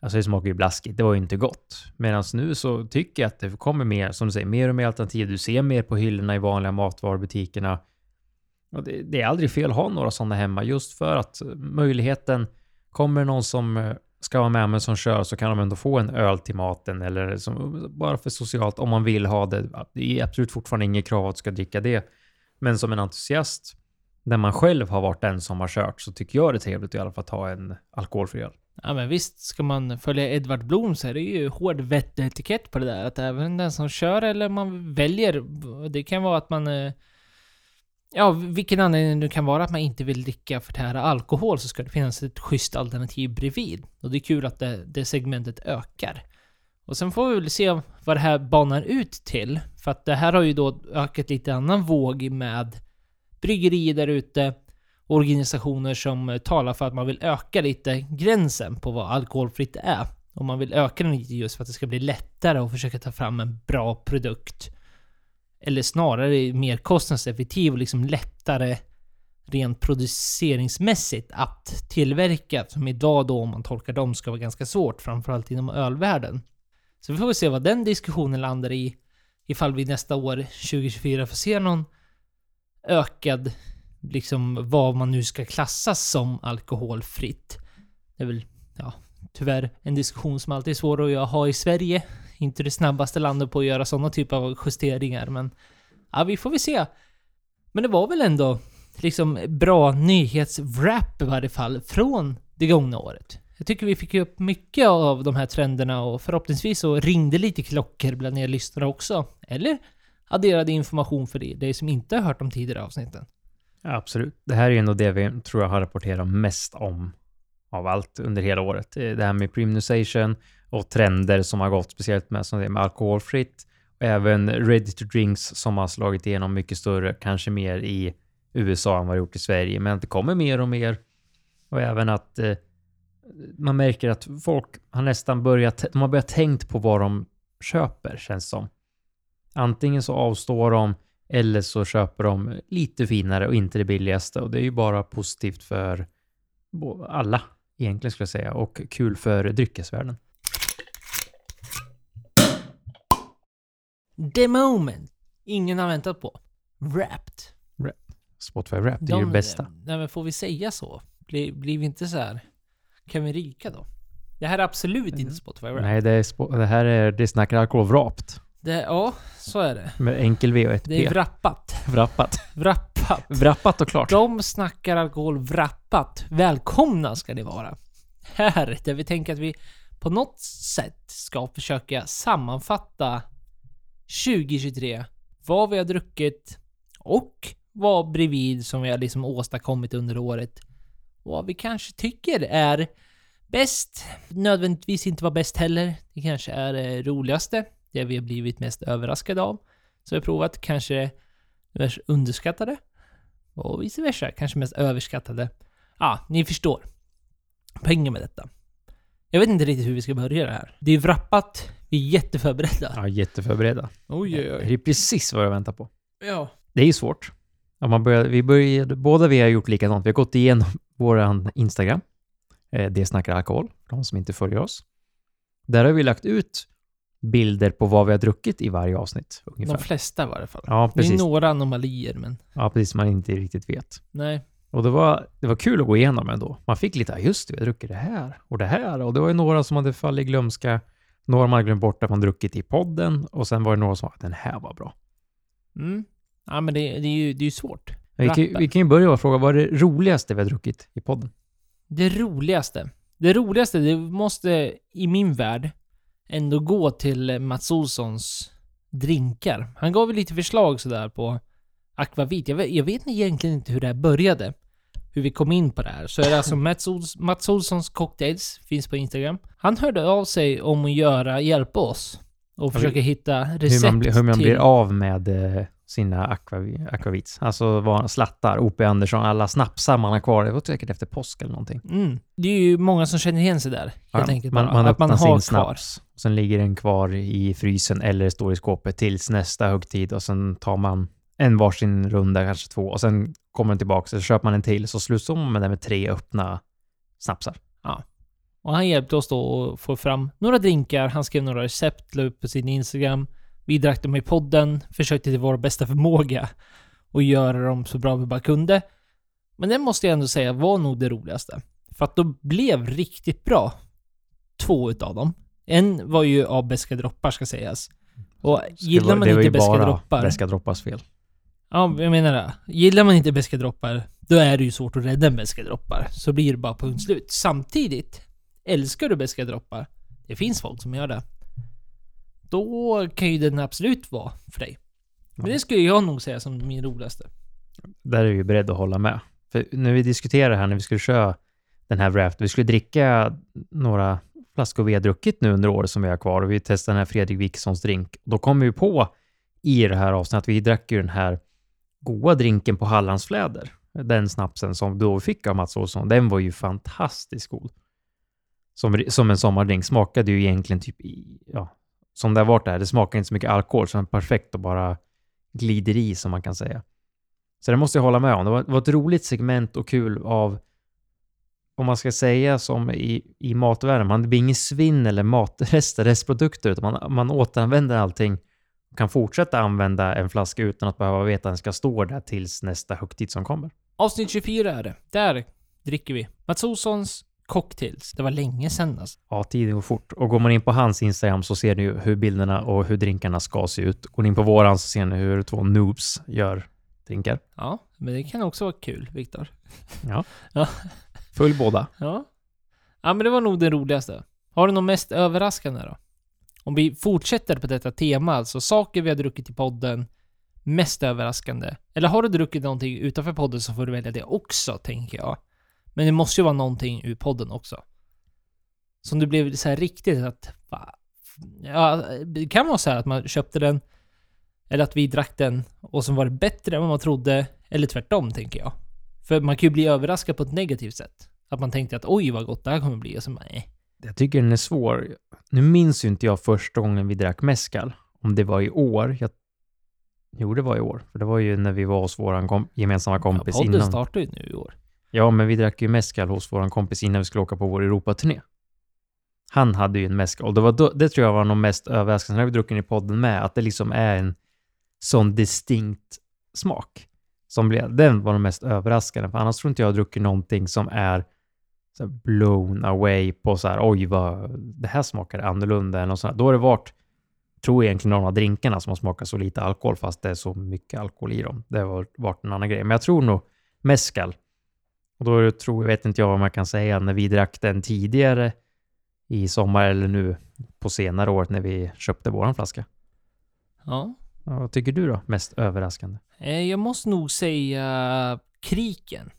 Alltså det smakar ju blaskigt, det var ju inte gott. Medan nu så tycker jag att det kommer mer, som du säger, mer och mer alternativ. Du ser mer på hyllorna i vanliga matvarubutikerna. Och det, det är aldrig fel att ha några sådana hemma, just för att möjligheten, kommer någon som eh, ska vara med men som kör så kan de ändå få en öl till maten eller som, bara för socialt om man vill ha det. Det är absolut fortfarande inget krav att du ska dricka det. Men som en entusiast, när man själv har varit den som har kört, så tycker jag det är trevligt i alla fall att ha en alkoholfri öl. Ja men visst, ska man följa Edvard Blom så är det ju hård vettetikett på det där. Att även den som kör eller man väljer, det kan vara att man... Eh, ja, vilken anledning det kan vara att man inte vill dricka förtära alkohol så ska det finnas ett schysst alternativ bredvid. Och det är kul att det, det segmentet ökar. Och sen får vi väl se vad det här banar ut till. För att det här har ju då ökat lite annan våg med bryggerier där ute organisationer som eh, talar för att man vill öka lite gränsen på vad alkoholfritt är. Och man vill öka den lite just för att det ska bli lättare att försöka ta fram en bra produkt. Eller snarare mer kostnadseffektiv och liksom lättare rent produceringsmässigt att tillverka. Som idag då, om man tolkar dem, ska vara ganska svårt, framförallt inom ölvärlden. Så vi får väl se vad den diskussionen landar i. Ifall vi nästa år, 2024, får se någon ökad, liksom vad man nu ska klassas som alkoholfritt. Det är väl, ja, tyvärr en diskussion som alltid är svår att ha i Sverige. Inte det snabbaste landet på att göra sådana typer av justeringar, men ja, vi får väl se. Men det var väl ändå liksom bra nyhetswrap i varje fall från det gångna året. Jag tycker vi fick upp mycket av de här trenderna och förhoppningsvis så ringde lite klockor bland er lyssnare också. Eller adderade information för dig, dig som inte har hört de tidigare avsnitten. Absolut. Det här är ju ändå det vi tror jag har rapporterat mest om av allt under hela året. Eh, det här med premiumization och trender som har gått, speciellt med, som det med alkoholfritt. Och även ready to drinks som har slagit igenom mycket större, kanske mer i USA än vad det gjort i Sverige. Men att det kommer mer och mer. Och även att eh, man märker att folk har nästan börjat, de har börjat tänkt på vad de köper, känns som. Antingen så avstår de eller så köper de lite finare och inte det billigaste. Och det är ju bara positivt för alla egentligen skulle jag säga och kul för dryckesvärlden. The moment ingen har väntat på. Wrapped. Spotify Rap, det är ju det bästa. Nej men får vi säga så? Blir, blir vi inte så här... Kan vi ryka då? Det här är absolut inte Spotify Wrapped. Nej, det, är det här är Det snackar alkoholvrapt. Det, ja, så är det. Med enkel V och ett Det är P. wrappat. Vrappat. Wrappat. Vrappat och klart. De snackar alkohol wrappat. Välkomna ska ni vara. Här, där vi tänker att vi på något sätt ska försöka sammanfatta 2023. Vad vi har druckit och vad bredvid som vi har liksom åstadkommit under året. Vad vi kanske tycker är bäst. Nödvändigtvis inte var bäst heller. Det kanske är det roligaste. Det vi har blivit mest överraskade av. Så vi har provat kanske mest underskattade. Och vice versa, kanske mest överskattade. Ja, ni förstår. Poängen med detta. Jag vet inte riktigt hur vi ska börja det här. Det är wrappat, vi är jätteförberedda. Ja, jätteförberedda. Oj, oj, Det är precis vad jag väntar på. Ja. Det är ju svårt. Ja, man börjar, vi började, båda vi har gjort likadant. Vi har gått igenom våran Instagram. Eh, det snackar alkohol, för de som inte följer oss. Där har vi lagt ut bilder på vad vi har druckit i varje avsnitt. Ungefär. De flesta i alla fall. Ja, Det är precis. några anomalier, men Ja, precis. Man inte riktigt vet. nej. Och det var, det var kul att gå igenom ändå. Man fick lite, just det, vi har druckit det här och det här. Och det var ju några som hade fallit i glömska. Några man hade glömt bort att man druckit i podden. Och sen var det några som sa att den här var bra. Mm. Ja, men det, det är ju det är ju svårt. Vi kan, vi kan ju börja med att fråga, vad är det roligaste vi har druckit i podden? Det roligaste. Det roligaste, det måste i min värld ändå gå till Mats Olssons drinkar. Han gav ju lite förslag sådär på akvavit. Jag vet, jag vet egentligen inte hur det här började. Hur vi kom in på det här. Så är det alltså Mats, Ols, Mats Olssons cocktails, finns på Instagram. Han hörde av sig om att göra, hjälpa oss. Och försöka hitta Hur recept man, blir- hur man till... blir av med eh, sina aquavi, aquavits. Alltså vad, slattar, O.P. Andersson, alla snapsar man har kvar. Det var säkert efter påsk eller någonting. Mm. Det är ju många som känner igen sig där. Helt Ja, enkelt man, man att man öppnar har sin kvar. snaps. Och sen ligger den kvar i frysen eller står i skåpet tills nästa högtid och sen tar man en varsin runda, kanske två, och sen kommer den tillbaka, så köper man en till, så slutar man med det med tre öppna snapsar. Och han hjälpte oss då att få fram några drinkar, han skrev några recept, la upp på sin Instagram. Vi drack dem i podden, försökte till vår bästa förmåga och göra dem så bra vi bara kunde. Men det måste jag ändå säga var nog det roligaste. För att de blev riktigt bra. Två utav dem. En var ju av beska droppar ska sägas. Och Så det gillar var- man det var inte ju beska bara droppar... Beska fel. Ja, jag menar det. Gillar man inte beska droppar, då är det ju svårt att rädda beska droppar. Så blir det bara punkt slut. Samtidigt, älskar du beska droppar, det finns folk som gör det, då kan ju den absolut vara för dig. Men det skulle jag nog säga som min roligaste. Där är vi beredda att hålla med. För när vi diskuterade här, när vi skulle köra den här wrapped, vi skulle dricka några flaskor vi har druckit nu under året som vi har kvar och vi testade den här Fredrik Wikssons drink. Då kom vi på i det här avsnittet att vi drack ju den här goda drinken på Hallandsfläder. Den snapsen som då fick av Mats Olsson, den var ju fantastiskt god. Som, som en sommardrink. Smakade ju egentligen typ i, ja, som det har varit där. Det smakar inte så mycket alkohol, så den är perfekt och bara glider i som man kan säga. Så det måste jag hålla med om. Det var, det var ett roligt segment och kul av, om man ska säga som i, i matvärlden, man, det blir ingen svinn eller matrester, restprodukter, utan man, man återanvänder allting och kan fortsätta använda en flaska utan att behöva veta att den ska stå där tills nästa högtid som kommer. Avsnitt 24 är det. Där dricker vi Mats Olssons cocktails. Det var länge sedan alltså. Ja, tiden går fort. Och går man in på hans Instagram så ser ni ju hur bilderna och hur drinkarna ska se ut. Går ni in på våran så ser ni hur två noobs gör drinkar. Ja, men det kan också vara kul, Viktor. Full båda. Ja. Ja, men det var nog det roligaste. Har du något mest överraskande då? Om vi fortsätter på detta tema, alltså saker vi har druckit i podden, mest överraskande. Eller har du druckit någonting utanför podden så får du välja det också, tänker jag. Men det måste ju vara någonting ur podden också. Som du blev så här riktigt att... Ja, det kan vara så här att man köpte den, eller att vi drack den och som var det bättre än vad man trodde, eller tvärtom, tänker jag. För man kan ju bli överraskad på ett negativt sätt. Att man tänkte att oj vad gott det här kommer bli, och så nej. Jag tycker den är svår. Nu minns ju inte jag första gången vi drack mezcal. Om det var i år. Jag... Jo, det var i år. För det var ju när vi var hos vår kom... gemensamma kompis ja, podden innan. startar ju nu i år. Ja, men vi drack ju mezcal hos vår kompis innan vi skulle åka på vår Europaturné. Han hade ju en mezcal det, var då, det tror jag var nog mest överraskande. När vi druckit i podden med, att det liksom är en sån distinkt smak. Som blev, den var nog mest överraskande, för annars tror inte jag har druckit någonting som är så här blown away på så här, oj vad, det här smakar annorlunda än och så. Då har det varit, tror jag egentligen någon av drinkarna som har smakat så lite alkohol, fast det är så mycket alkohol i dem. Det har varit en annan grej. Men jag tror nog mezcal. Och då tror, vet inte jag vad man kan säga, när vi drack den tidigare i sommar eller nu på senare år när vi köpte våran flaska. Ja. Ja, vad tycker du då? Mest överraskande? Eh, Jag måste nog säga kriken.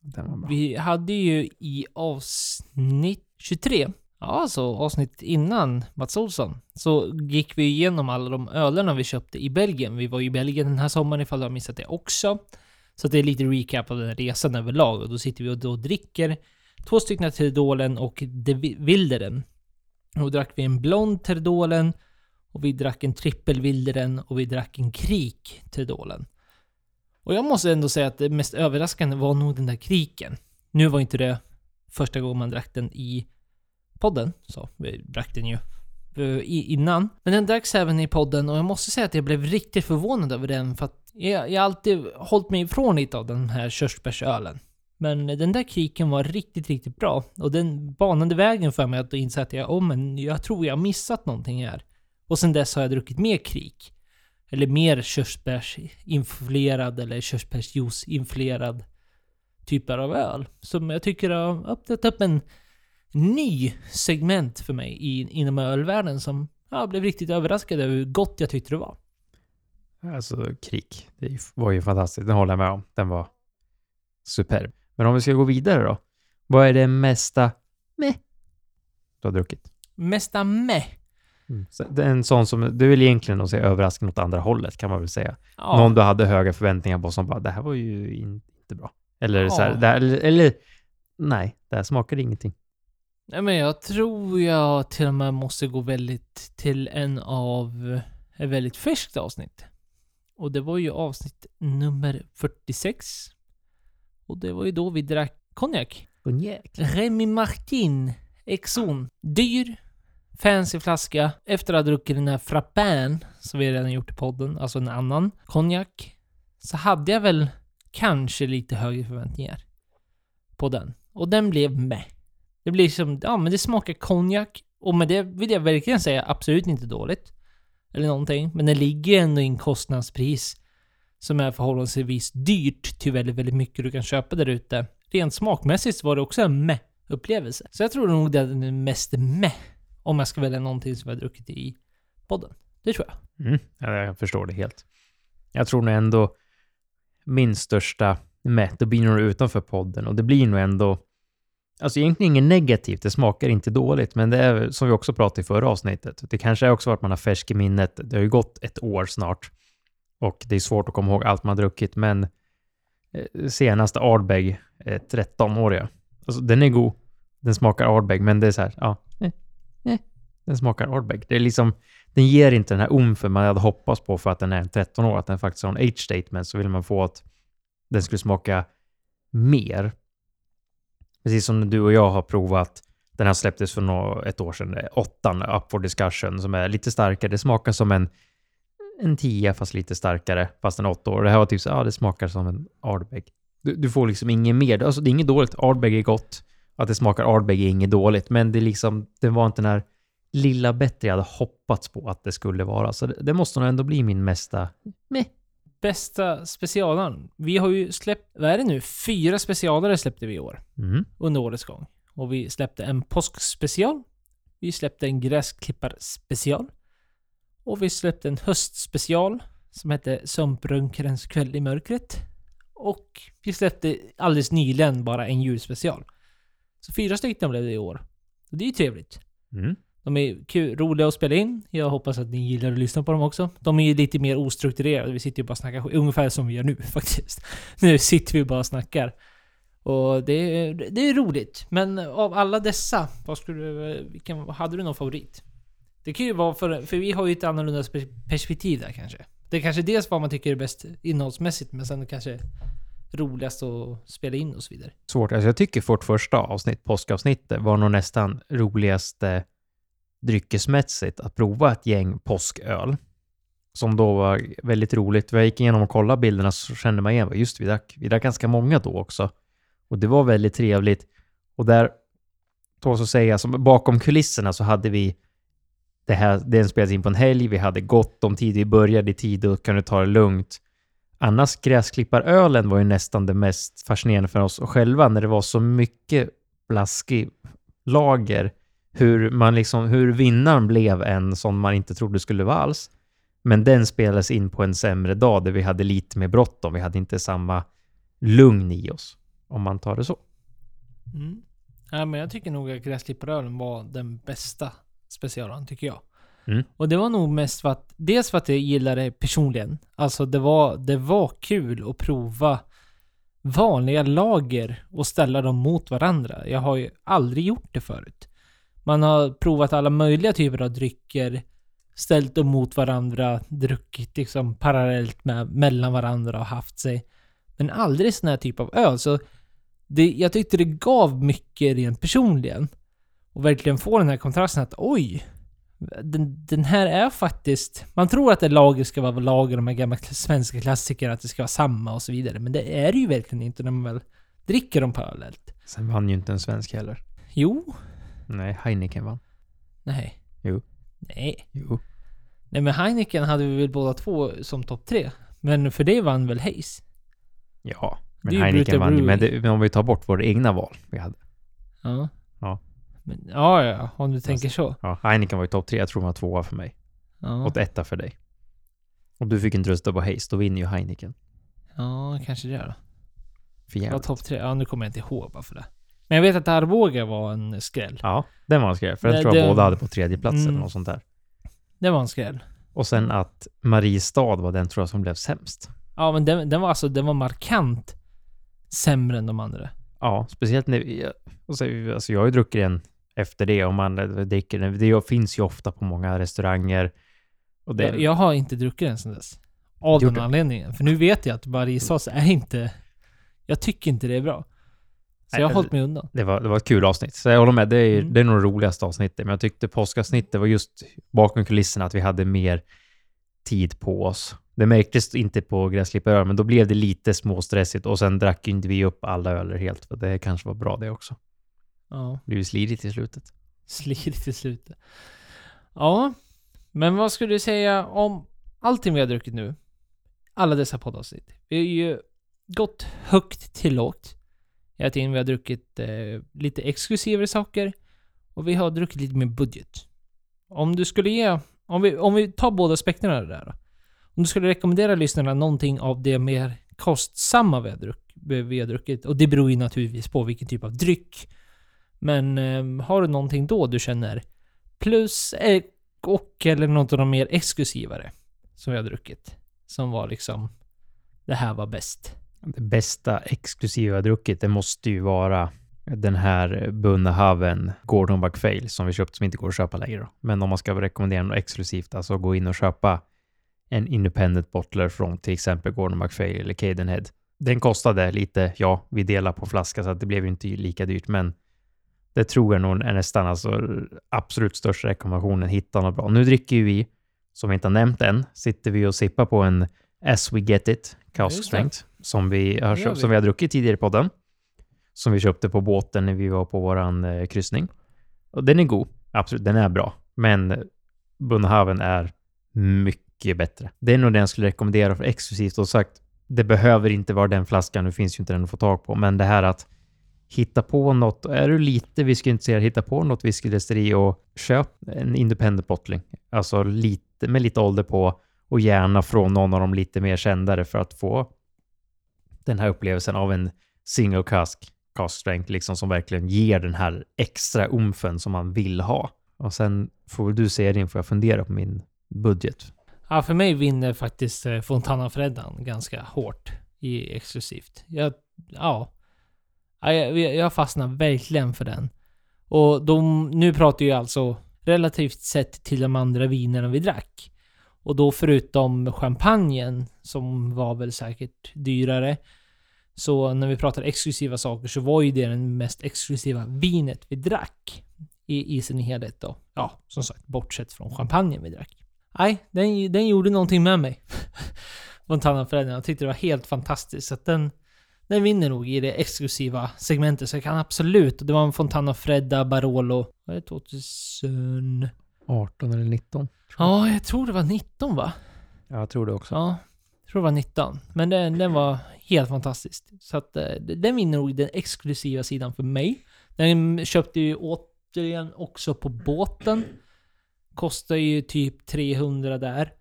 Den var bra. Vi hade ju i avsnitt 23, ja alltså avsnitt innan Mats Olsson, så gick vi igenom alla de ölerna vi köpte i Belgien. Vi var i Belgien den här sommaren ifall du har missat det också. Så det är lite recap av den här resan överlag och då sitter vi och då dricker två stycken Terdolen och De Wilderen. Och då drack vi en blond Terdolen och vi drack en trippel Wilderen och vi drack en krik Terdolen. Och jag måste ändå säga att det mest överraskande var nog den där kriken. Nu var inte det första gången man drack den i podden, så vi drack den ju Eh, innan. Men den dracks även i podden och jag måste säga att jag blev riktigt förvånad över den för att jag, jag har alltid hållit mig ifrån lite av den här körsbärsölen. Men den där kriken var riktigt, riktigt bra. Och den banade vägen för mig att inse att jag, oh, men jag tror jag har missat någonting här. Och sen dess har jag druckit mer krik. Eller mer körsbärsinfluerad eller körsbärsjuice-influerad typer av öl. Som jag tycker har öppnat upp en ny segment för mig i, inom ölvärlden som jag blev riktigt överraskad över hur gott jag tyckte det var. Alltså krik, det var ju fantastiskt. Den håller jag med om. Den var superb. Men om vi ska gå vidare då. Vad är det mesta med du har druckit? Mesta meh. Så är en sån som, du vill egentligen nog säga överraskning åt andra hållet kan man väl säga. Ja. Någon du hade höga förväntningar på som bara, det här var ju in- inte bra. Eller så här, Ja. det här, eller, eller nej, det här smakade ingenting. Nej men jag tror jag till och med måste gå väldigt till en av ett väldigt färskt avsnitt. Och det var ju avsnitt nummer 46. Och det var ju då vi drack konjak. Konjak. Remy Martin Exon. Dyr, fancy flaska. Efter att ha druckit den här frappin, som vi redan gjort i podden, alltså en annan konjak, så hade jag väl kanske lite högre förväntningar på den. Och den blev med. Det blir som, ja men det smakar konjak. Och med det vill jag verkligen säga absolut inte dåligt. Eller någonting. Men det ligger ändå i en kostnadspris som är förhållandevis dyrt till väldigt, väldigt mycket du kan köpa där ute. Rent smakmässigt var det också en meh-upplevelse. Så jag tror nog det är den mest meh om jag ska välja någonting som jag har druckit i podden. Det tror jag. Mm, ja, jag förstår det helt. Jag tror nog ändå min största meh, det blir nog utanför podden och det blir nog ändå Alltså egentligen inget negativt, det smakar inte dåligt, men det är som vi också pratade i förra avsnittet. Det kanske är också att man har färsk i minnet. Det har ju gått ett år snart och det är svårt att komma ihåg allt man har druckit, men eh, senaste Ardbeg, eh, 13-åriga, alltså den är god. Den smakar Ardbeg, men det är så här, ja, nej, nej, den smakar Ardbeg. Det är liksom, den ger inte den här umfen man hade hoppats på för att den är 13 år, att den faktiskt har en age statement, så vill man få att den skulle smaka mer. Precis som du och jag har provat, den här släpptes för ett år sedan, åttan, Up for Discussion, som är lite starkare. Det smakar som en en tia, fast lite starkare, fast en åtta. år. Det här var typ så ja det smakar som en Ardbeg. Du, du får liksom inget mer, alltså det är inget dåligt. Ardbeg är gott. Att det smakar Ardbeg är inget dåligt, men det är liksom, det var inte den här lilla bättre jag hade hoppats på att det skulle vara. Så det, det måste nog ändå bli min mesta meh. Bästa specialen. Vi har ju släppt, vad är det nu? Fyra specialare släppte vi i år. Mm. Under årets gång. Och vi släppte en påskspecial. Vi släppte en gräsklipparspecial. Och vi släppte en höstspecial. Som hette Sumprunkerens kväll i mörkret. Och vi släppte alldeles nyligen bara en julspecial. Så fyra stycken blev det i år. Och det är ju trevligt. Mm. De är kul, roliga att spela in. Jag hoppas att ni gillar att lyssna på dem också. De är ju lite mer ostrukturerade. Vi sitter ju bara och snackar skit. Ungefär som vi gör nu faktiskt. Nu sitter vi bara och snackar. Och det är, det är roligt. Men av alla dessa, vad skulle du, vilken, hade du någon favorit? Det kan ju vara för, för vi har ju ett annorlunda perspektiv där kanske. Det är kanske dels vad man tycker är bäst innehållsmässigt, men sen kanske roligast att spela in och så vidare. Svårt. Alltså jag tycker vårt första avsnitt, påskavsnittet, var nog nästan roligaste dryckesmässigt att prova ett gäng påsköl. Som då var väldigt roligt. Jag gick igenom och kollade bilderna så kände man igen, just vi drack, vi drack ganska många då också. Och det var väldigt trevligt. Och där, så att säga, som bakom kulisserna så hade vi det här, den spelades in på en helg, vi hade gott om tid, vi började i tid och kunde ta det lugnt. Annars gräsklipparölen var ju nästan det mest fascinerande för oss själva när det var så mycket blaskig lager. Hur, man liksom, hur vinnaren blev en som man inte trodde skulle vara alls. Men den spelades in på en sämre dag där vi hade lite mer bråttom. Vi hade inte samma lugn i oss, om man tar det så. Mm. Ja, men jag tycker nog att gräsklipparölen var den bästa specialen, tycker jag. Mm. Och det var nog mest för att, dels för att jag gillar det personligen. Alltså det var, det var kul att prova vanliga lager och ställa dem mot varandra. Jag har ju aldrig gjort det förut. Man har provat alla möjliga typer av drycker, ställt dem mot varandra, druckit liksom parallellt med, mellan varandra och haft sig. Men aldrig sån här typ av öl. Så det, jag tyckte det gav mycket rent personligen. Och verkligen få den här kontrasten att oj, den, den här är faktiskt... Man tror att det lager ska vara lager, de här gamla svenska klassikerna, att det ska vara samma och så vidare. Men det är det ju verkligen inte när man väl dricker dem parallellt. Sen vann ju inte en svensk heller. Jo. Nej, Heineken vann. Nej. Jo. Nej. Jo. Nej men Heineken hade vi väl båda två som topp tre. Men för det vann väl Hayes? Ja, Det men ju Heineken vann ju. Men, det, men om vi tar bort våra egna val vi hade. Ja. Ja. Men, ja, ja, om du tänker så. Ja, Heineken var ju topp tre. Jag tror den var tvåa för mig. Ja. Och etta för dig. Och du fick inte rösta på Hayes, då vinner ju Heineken. ja, kanske det då. För jävligt. topp tre. Ja, nu kommer jag inte ihåg bara för det. Men jag vet att Arboga var en skräll. Ja, den var en skräll. För den Det- tror jag det- båda hade på tredje plats Mm. eller något sånt där. Det var en skräll. Och sen att Mariestad var den tror jag som blev sämst. Ja, men den, den var alltså, den var markant sämre än de andra. Ja, speciellt när vi, alltså jag har ju druckit den efter det och man dricker den. Det finns ju ofta på många restauranger. Och det, Jag, jag har inte druckit den sen dess. Av den anledningen. För nu vet jag att Mariesås är inte... Jag tycker inte det är bra. Så jag har hållit mig undan. det, var, det var ett kul avsnitt. Så jag håller med, det är, Mm. det är nog det roligaste avsnittet. Men jag tyckte påskavsnittet var just bakom kulisserna att vi hade mer tid på oss. Det märktes inte på gräsklipparöl, men då blev det lite småstressigt och sen drack ju inte vi upp alla öler helt, för det kanske var bra det också. Ja. Det blev slidigt i slutet. Slirigt i slutet. Ja. Men vad skulle du säga om allting vi har druckit nu? Alla dessa poddavsnitt. Vi har ju gått högt till lågt. Jag Hela tiden vi har druckit eh, lite exklusivare saker. Och vi har druckit lite mer budget. Om du skulle ge... Om vi, om vi tar båda aspekterna där då. Om du skulle rekommendera lyssnarna någonting av det mer kostsamma vi har, druck, vi har druckit. Och det beror ju naturligtvis på vilken typ av dryck. Men eh, har du någonting då du känner plus eh, och eller något av de mer exklusivare som vi har druckit. Som var liksom det här var bäst. Det bästa exklusiva jag druckit, det måste ju vara den här Bunnahaven Gordon Buckfail som vi köpt som inte går att köpa längre. Då. Men om man ska rekommendera något exklusivt, alltså gå in och köpa en independent bottler från till exempel Gordon McFail eller Cadenhead. Den kostade lite, ja, vi delar på flaska så att det blev ju inte lika dyrt, men det tror jag nog är nästan alltså absolut största rekommendationen. Hitta något bra. Nu dricker ju vi som vi inte har nämnt än, sitter vi och sippar på en As We Get It, Kaos Just det. Strength, som vi, har, köpt- vi. som vi har druckit tidigare i podden. Som vi köpte på båten när vi var på våran eh, kryssning. Och den är god, absolut, den är bra. Men Bunhaven är mycket bättre. Det är nog den jag skulle rekommendera för exklusivt och sagt, det behöver inte vara den flaskan, nu finns ju inte den att få tag på, men det här att hitta på något, är du lite whiskyintresserad, hitta på något whiskydestilleri och köp en independent bottling. Alltså lite, med lite ålder på och gärna från någon av de lite mer kändare för att få den här upplevelsen av en single cask, cask strength, liksom som verkligen ger den här extra umfen som man vill ha. Och sen får väl du säga din, får jag fundera på min budget. Ja, för mig vinner faktiskt eh, Fontana Freddan ganska hårt i exklusivt. Jag, ja. Jag, jag fastnar verkligen för den. Och de, nu pratar jag alltså relativt sett till de andra vinerna vi drack. Och då förutom champagnen, som var väl säkert dyrare. Så när vi pratar exklusiva saker så var ju det den mest exklusiva vinet vi drack. I, i sin helhet då. Ja, som sagt, bortsett från champagnen vi drack. Nej, den, den gjorde någonting med mig. Fontana Freddan. Jag tyckte det var helt fantastiskt. Så att den, den vinner nog i det exklusiva segmentet. Så jag kan absolut. Det var en Fontana Fredda Barolo. Vad är det? 2000... 18 eller 19? Ja, jag tror det var 19 va? Ja, jag tror det också. Ja, jag tror det var 19. Men den, den var helt fantastisk. Så att eh, den vinner nog den exklusiva sidan för mig. Den köpte ju återigen också på båten. Kostar ju typ 300 där.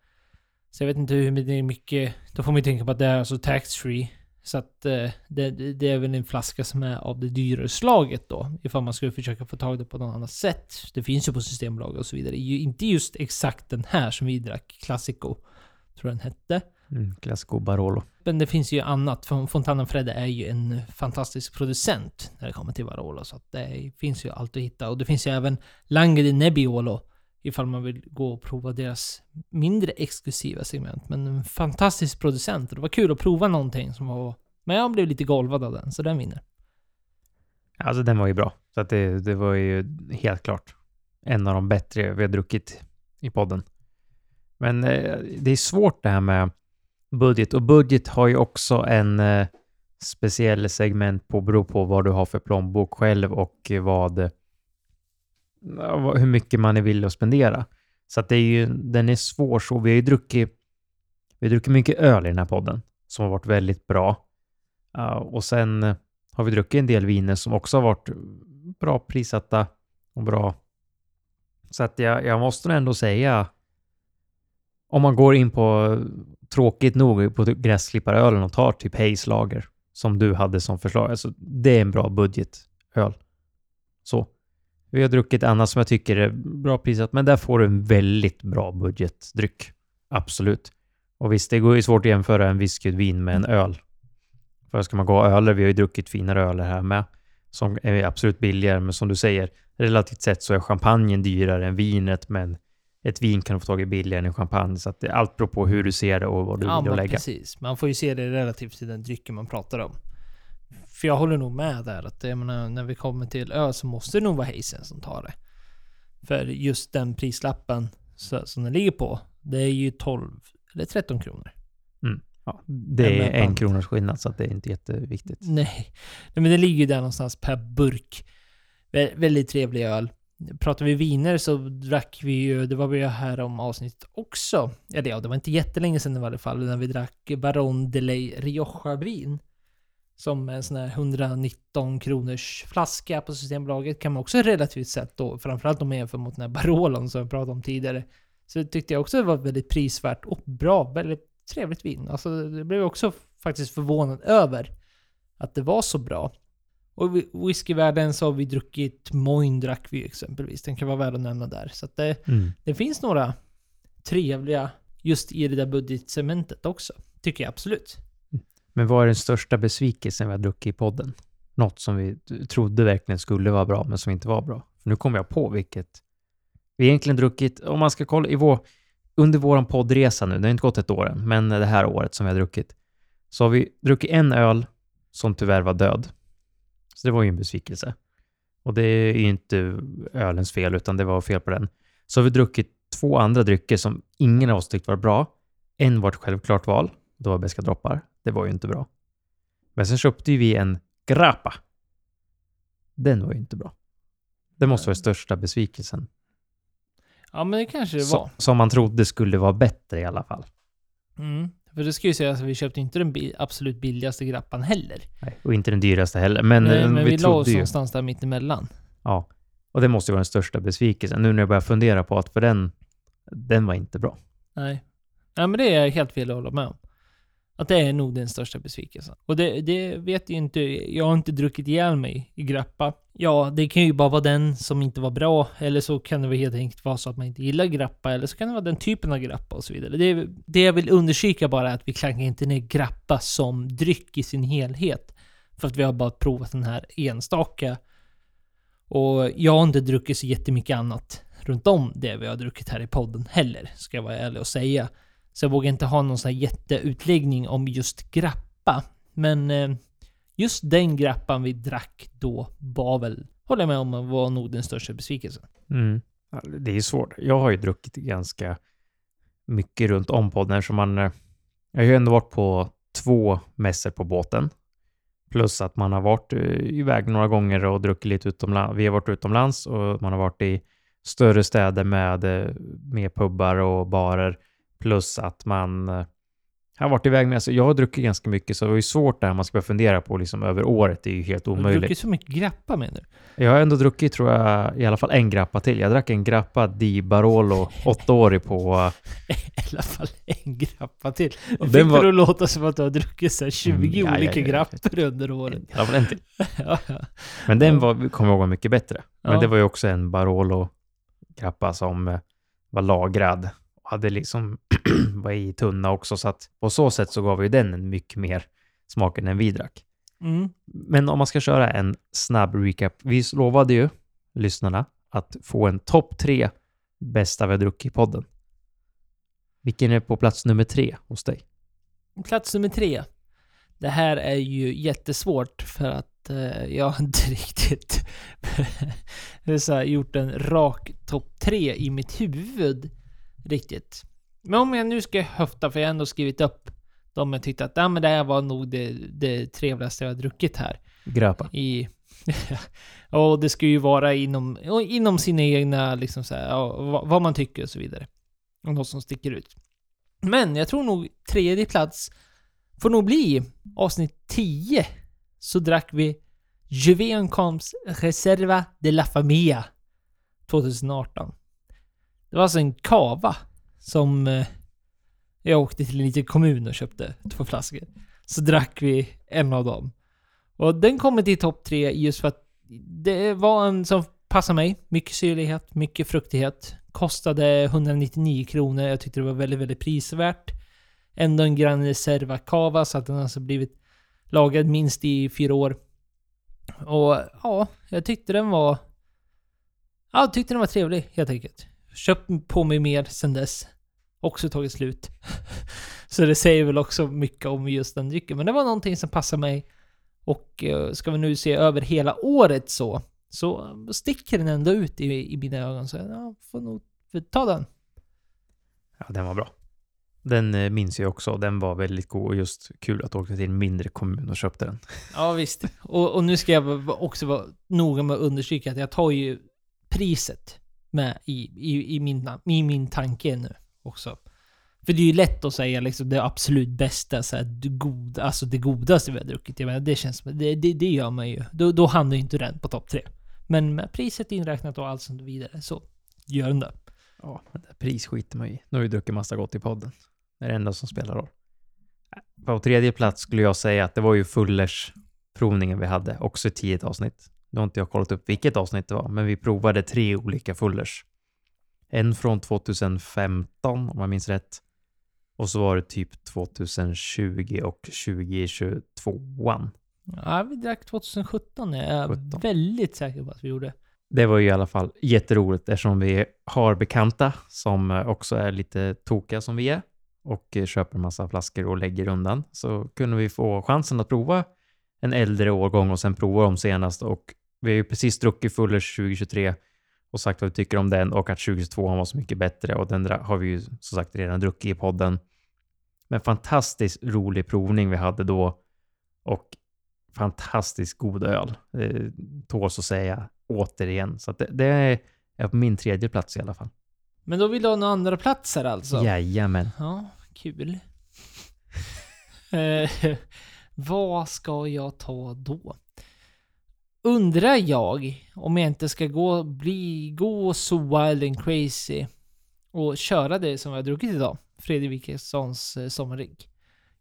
Så jag vet inte hur mycket. Då får man ju tänka på att det är alltså tax free. Så att eh, det, det är väl en flaska som är av det dyrare slaget då. Ifall man skulle försöka få tag i det på något annat sätt. Det finns ju på Systembolaget och så vidare. Inte just exakt den här som vi drack, Classico. Tror jag den hette. Mm, Classico Barolo. Men det finns ju annat. Fon- Fontana Fredda är ju en fantastisk producent när det kommer till Barolo. Så det finns ju allt att hitta. Och det finns ju även Lange di Nebbiolo. Ifall man vill gå och prova deras mindre exklusiva segment. Men en fantastisk producent. Det var kul att prova någonting som var... Men jag blev lite golvad av den, så den vinner. Alltså den var ju bra. Så att det, det var ju helt klart en av de bättre vi har druckit i podden. Men eh, det är svårt det här med budget och budget har ju också en eh, speciell segment på beror på vad du har för plånbok själv och vad, hur mycket man är villig att spendera. Så att det är ju, den är svår så. Vi har ju druckit, vi har druckit mycket öl i den här podden som har varit väldigt bra. Uh, och sen har vi druckit en del viner som också har varit bra prissatta och bra. Så att jag, jag måste nog ändå säga om man går in på tråkigt nog på typ gräsklipparölen och tar typ Hayes Lager som du hade som förslag. Alltså, det är en bra budgetöl. Så. Vi har druckit annat som jag tycker är bra prisat, men där får du en väldigt bra budgetdryck. Absolut. Och visst, det går ju svårt att jämföra en whisky vin med en öl. För ska man gå öler, vi har ju druckit finare öler här med, som är absolut billigare, men som du säger, relativt sett så är champagnen dyrare än vinet, men ett vin kan du få tag i billigare än en champagne, så att det, allt beror på hur du ser det och vad du Ja, vill lägga. precis. Man får ju se det relativt till den drycken man pratar om. För jag håller nog med där att jag menar, när vi kommer till öl så måste det nog vara Hazen som tar det. För just den prislappen så, som den ligger på, det är ju 12 eller 13 kronor. Ja, det är en kronors skillnad, så att det är inte jätteviktigt. Nej. Nej, men det ligger ju där någonstans per burk. Vä väldigt trevlig öl. Pratar vi viner så drack vi ju, det var vi ju här om avsnittet också. Eller ja, det var inte jättelänge sedan i alla fall, när vi drack Baron de Ley Rioja-vin. Som en sån här 119 kronors flaska på Systembolaget kan man också relativt sett då, framförallt om man jämför mot den här Barolon som jag pratade om tidigare. Så det tyckte jag också var väldigt prisvärt och bra, väldigt trevligt vin. Alltså det blev jag också faktiskt förvånad över att det var så bra. Och i whiskyvärlden så har vi druckit Moin drack vi exempelvis. Den kan vara värd att nämna där. Så att det, Mm. det finns några trevliga just i det där budgetcementet också. Tycker jag absolut. Men vad är den största besvikelsen vi har druckit i podden? Något som vi trodde verkligen skulle vara bra, men som inte var bra. För nu kom jag på vilket. Vi har egentligen druckit, om man ska kolla i vår, under vår poddresa nu, det har inte gått ett år än, men det här året som vi har druckit, så har vi druckit en öl som tyvärr var död. Så det var ju en besvikelse. Och det är ju inte ölens fel, utan det var fel på den. Så har vi druckit två andra drycker som ingen av oss tyckte var bra. En var ett självklart val. Det var beska droppar. Det var ju inte bra. Men sen köpte ju vi en grappa. Den var ju inte bra. Det måste vara den största besvikelsen. Ja, men det kanske det var. som man trodde skulle vara bättre i alla fall. Mm. För det ska ju sägas att vi köpte inte den bi- absolut billigaste grappan heller. Nej, och inte den dyraste heller. Men, Nej, eh, men vi, vi, la oss ju... någonstans där mittemellan. Ja. Och det måste ju vara den största besvikelsen. Nu när jag börjar fundera på att för den, den var inte bra. Nej. Nej, men det är helt fel att hålla med om. Att det är nog den största besvikelsen. Och det, det vet ju inte, jag har inte druckit ihjäl mig i grappa. Ja, det kan ju bara vara den som inte var bra, eller så kan det helt enkelt vara så att man inte gillar grappa, eller så kan det vara den typen av grappa och så vidare. Det, det jag vill undersöka bara är att vi klankar inte ner grappa som dryck i sin helhet. För att vi har bara provat den här enstaka. Och jag har inte druckit så jättemycket annat runt om det vi har druckit här i podden heller, ska jag vara ärlig och säga. Så jag vågar inte ha någon sån här jätteutläggning om just grappa. Men eh, just den grappan vi drack då var väl, håller jag med om, var nog den största besvikelsen. Mm. Det är ju svårt. Jag har ju druckit ganska mycket runt om podden, den. Så man, eh, jag har ju ändå varit på två mässor på båten. Plus att man har varit eh, iväg några gånger och druckit lite utomlands. Vi har varit utomlands och man har varit i större städer med, mer med pubbar och barer. Plus att man eh, har varit iväg med, alltså jag har druckit ganska mycket så det var ju svårt där man ska börja fundera på liksom över året. Det är ju helt Har du omöjligt. druckit så mycket grappa menar du? Jag har ändå druckit, tror jag, i alla fall en grappa till. Jag drack en grappa di Barolo, åttaårig på... I alla fall en grappa till. Och Fick den det var- att låta som att du har druckit så här 20 Mm, olika ja, grappor under året. I alla fall en till. ja. Men den var, kommer jag ihåg var mycket bättre. Men Ja. det var ju också en Barolo-grappa som eh, var lagrad. Hade liksom, var i tunna också. Så att på så sätt så gav ju den en mycket mer smak än vi drack. Mm. Men om man ska köra en snabb recap. Vi lovade ju lyssnarna att få en topp tre bästa vi har druckit i podden. Vilken är på plats nummer tre hos dig? Plats nummer tre. Det här är ju jättesvårt för att eh, jag inte riktigt så här, gjort en rak topp tre i mitt huvud riktigt. Men om jag nu ska höfta, för jag har ändå skrivit upp de jag tyckte att ah, men det här var nog det, det trevligaste jag har druckit här. Gröpa. I, och det ska ju vara inom, inom sina egna, liksom så här, vad, man tycker och så vidare. Och något som sticker ut. Men jag tror nog tredje plats får nog bli avsnitt 10. Så drack vi Juvencomps Reserva de la Familia 2018. Det var alltså en kava som eh, jag åkte till en liten kommun och köpte två flaskor. Så drack vi en av dem. Och den kommer till topp tre just för att det var en som passade mig. Mycket syrlighet, mycket fruktighet. Kostade 199 kronor. Jag tyckte det var väldigt, väldigt prisvärt. Ändå en Gran Reserva Cava så att den alltså blivit lagad minst i fyra år. Och ja, jag tyckte den var... Ja, jag tyckte den var trevlig helt enkelt. Köpt på mig mer sen dess. Också tagit slut. så det säger väl också mycket om just den drycken. Men det var någonting som passade mig. Och eh, ska vi nu se över hela året så, så sticker den ändå ut i, i mina ögon. Så ja, får nog ta den. Ja, den var bra. Den eh, minns jag också. Den var väldigt god och just kul att åka till en mindre kommun och köpte den. Ja visst. Och, och nu ska jag också vara noga med att understryka att jag tar ju priset med i, i, i, min, i min tanke nu också. För det är ju lätt att säga liksom det absolut bästa, så här, det, goda, alltså det godaste vi har druckit. Jag menar, det känns som, det, det, det gör man ju. Då, då hamnar ju inte den på topp tre. Men med priset inräknat och allt sånt vidare så gör den det. Ja, men det pris skiter man i. Nu har vi druckit massa gott i podden. Det är det enda som spelar roll. På tredje plats skulle jag säga att det var ju Fullers provningen vi hade, också i tio avsnitt. Nu har inte jag kollat upp vilket avsnitt det var, men vi provade tre olika Fullers. En från 2015, om jag minns rätt. Och så var det typ 2020 och 2022. Ja, vi drack 2017 är jag 17. väldigt säker på att vi gjorde. Det var ju i alla fall jätteroligt eftersom vi har bekanta som också är lite tokiga som vi är och köper en massa flaskor och lägger undan. Så kunde vi få chansen att prova en äldre årgång och sen prova dem senast och vi har ju precis druckit Fullers 2023 och sagt vad vi tycker om den och att 2022 var så mycket bättre och den har vi ju som sagt redan druckit i podden. Men fantastiskt rolig provning vi hade då och fantastiskt god öl. Det tåls att säga återigen. Så det, det är på min tredje plats i alla fall. Men då vill du ha några andra platser alltså? Jajamän. Ja, kul. Vad ska jag ta då? Undrar jag om jag inte ska gå, bli, gå så wild and crazy och köra det som jag har druckit idag. Fredrik Wikessons eh, sommarrigg.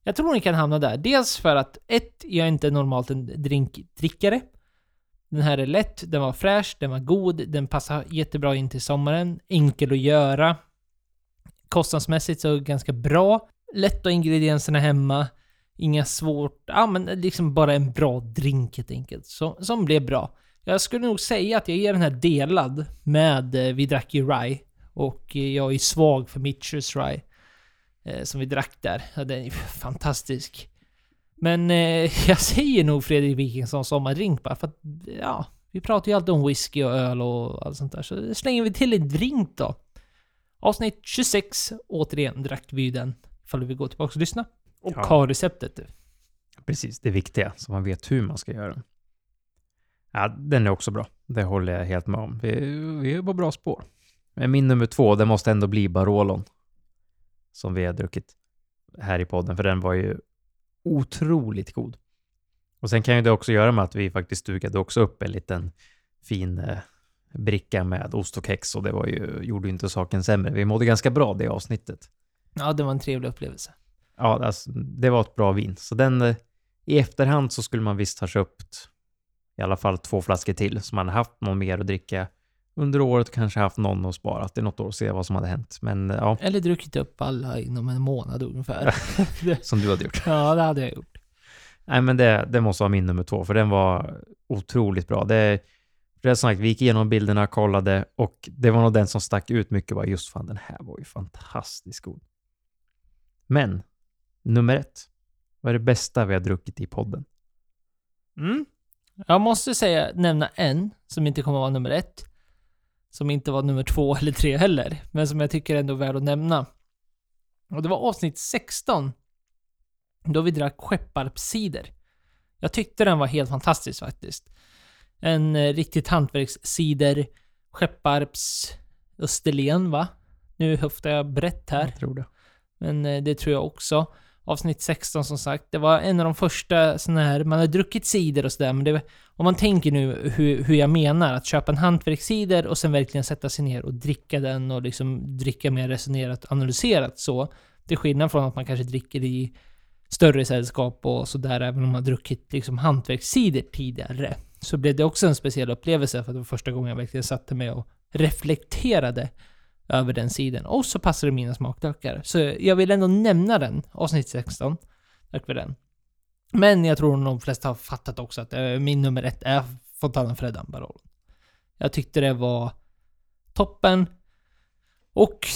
Jag tror ni kan hamna där. Dels för att ett, jag är inte normalt en drinkdrickare. Den här är lätt, den var fräsch, den var god, den passar jättebra in till sommaren. Enkel att göra. Kostnadsmässigt så ganska bra. Lätt att ha ingredienserna hemma. Inga svårt, ja men liksom bara en bra drink helt enkelt. Som, som blev bra. Jag skulle nog säga att jag ger den här delad med, eh, vi drack ju Rye. Och eh, jag är svag för Mitchers Rye. Eh, som vi drack där. Ja, den är ju fantastisk. Men eh, jag säger nog Fredrik Wikingsson sommardrink bara för att, ja, vi pratar ju alltid om whisky och öl och allt sånt där. Så slänger vi till en drink då. Avsnitt 26, återigen drack vi ju den. Ifall du vill gå tillbaka och lyssna. Och Ja. ha receptet. Precis, det viktiga, så man vet hur man ska göra. Ja, den är också bra. Det håller jag helt med om. Vi, vi är på bra spår. Men min nummer två, det måste ändå bli Barolon. Som vi har druckit här i podden, för den var ju otroligt god. Och sen kan ju det också göra med att vi faktiskt dukade också upp en liten fin eh, bricka med ost och kex och det var ju, gjorde ju inte saken sämre. Vi mådde ganska bra det avsnittet. Ja, det var en trevlig upplevelse. Ja, alltså, det var ett bra vin. Så den, eh, i efterhand så skulle man visst ha köpt i alla fall två flaskor till, så man har haft någon mer att dricka under året, kanske haft någon och sparat i något år och se vad som hade hänt. Men eh, ja, Eller druckit upp alla inom en månad ungefär. som du hade gjort. ja, det hade jag gjort. Nej, men det, det måste vara min nummer två, för den var otroligt bra. Det, som sagt, vi gick igenom bilderna, kollade och det var nog den som stack ut mycket. Bara, just fan, den här var ju fantastiskt god. Men, nummer ett. Vad är det bästa vi har druckit i podden? Mm. Jag måste säga, nämna en som inte kommer vara nummer ett. Som inte var nummer två eller tre heller. Men som jag tycker ändå är värd att nämna. Och det var avsnitt 16. Då vi drack Skepparpscider. Jag tyckte den var helt fantastisk faktiskt. En eh, riktigt hantverkscider. Skepparps Österlen va? Nu höftar jag brett här. Jag tror det. Men eh, det tror jag också. Avsnitt 16 som sagt. Det var en av de första sådana här, man har druckit cider och sådär, men det, om man tänker nu hur, hur jag menar, att köpa en hantverkscider och sen verkligen sätta sig ner och dricka den och liksom dricka mer resonerat och analyserat så. Till skillnad från att man kanske dricker i större sällskap och sådär, även om man har druckit liksom hantverkscider tidigare. Så blev det också en speciell upplevelse för att det var första gången jag verkligen satte mig och reflekterade över den sidan. Och så passar det mina smaklökar. Så jag vill ändå nämna den, avsnitt 16. Tack för den. Men jag tror de flesta har fattat också att eh, min nummer ett är Fontana Freddan Barolo. Jag tyckte det var toppen. Och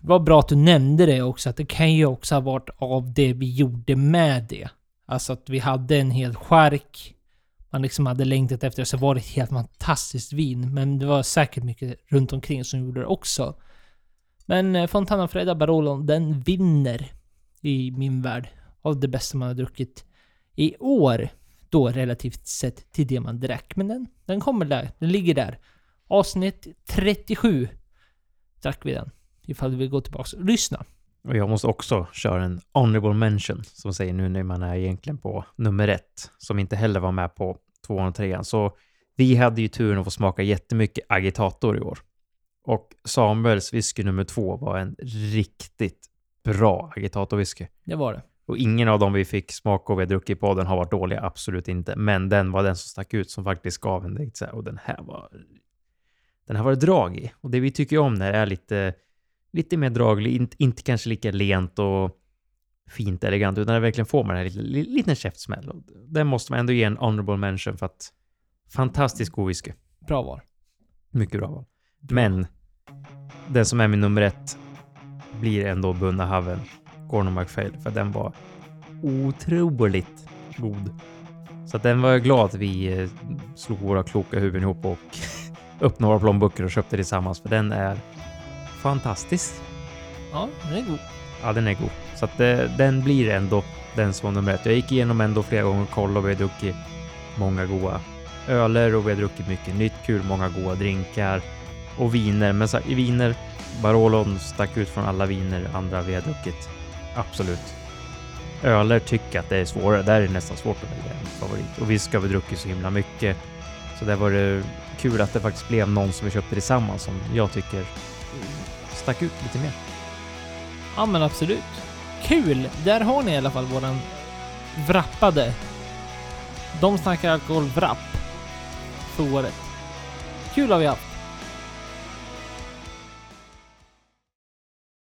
vad bra att du nämnde det också, att det kan ju också ha varit av det vi gjorde med det. Alltså att vi hade en hel skärk. Man liksom hade längtat efter det, så var det ett helt fantastiskt vin. Men det var säkert mycket runt omkring som gjorde det också. Men eh, Fontana Freda Barolo, den vinner i min värld av det bästa man har druckit i år. Då relativt sett till det man drack. Men den, den kommer där. Den ligger där. Avsnitt 37 drack vi den. Ifall du vill gå tillbaka och lyssna. Och jag måste också köra en honorable mention, som säger nu när man är egentligen på nummer ett, som inte heller var med på tvåan och trean. Så vi hade ju turen att få smaka jättemycket agitator i år. Och Samuels whisky nummer två var en riktigt bra agitatorwhisky. Det var det. Och ingen av dem vi fick smaka och vi har druckit på den har varit dåliga, absolut inte. Men den var den som stack ut som faktiskt gav en direkt så här, och den här var... Den här var det drag i. Och det vi tycker om när det är lite, lite mer draglig, inte, inte kanske lika lent och fint elegant, utan det verkligen får man den här lite, li- liten käftsmäll. Den måste man ändå ge en honorable mention för att fantastiskt god whisky. Bra val. Mycket bra val. Men den som är min nummer ett blir ändå Bunna Haven, Gordon MacPhail, för den var otroligt god. Så att den var jag glad att vi eh, slog våra kloka huvuden ihop och öppnade våra plånböcker och köpte tillsammans för den är fantastisk. Ja, den är god. Ja, den är god. Så att det, den blir ändå den som nummer ett. Jag gick igenom ändå flera gånger och kollade och vi har druckit många goda öler och vi har druckit mycket nytt kul, många goda drinkar och viner. Men så, i viner, Barolon stack ut från alla viner andra vi har druckit. Absolut. Öler tycker att det är svårare. Där är det nästan svårt att välja en favorit. Och visst har vi druckit så himla mycket. Så där var det kul att det faktiskt blev någon som vi köpte tillsammans som jag tycker stack ut lite mer. Ja, men absolut. Kul! Där har ni i alla fall våran wrappade. De snackar alkoholvrapp för året. Kul har vi haft.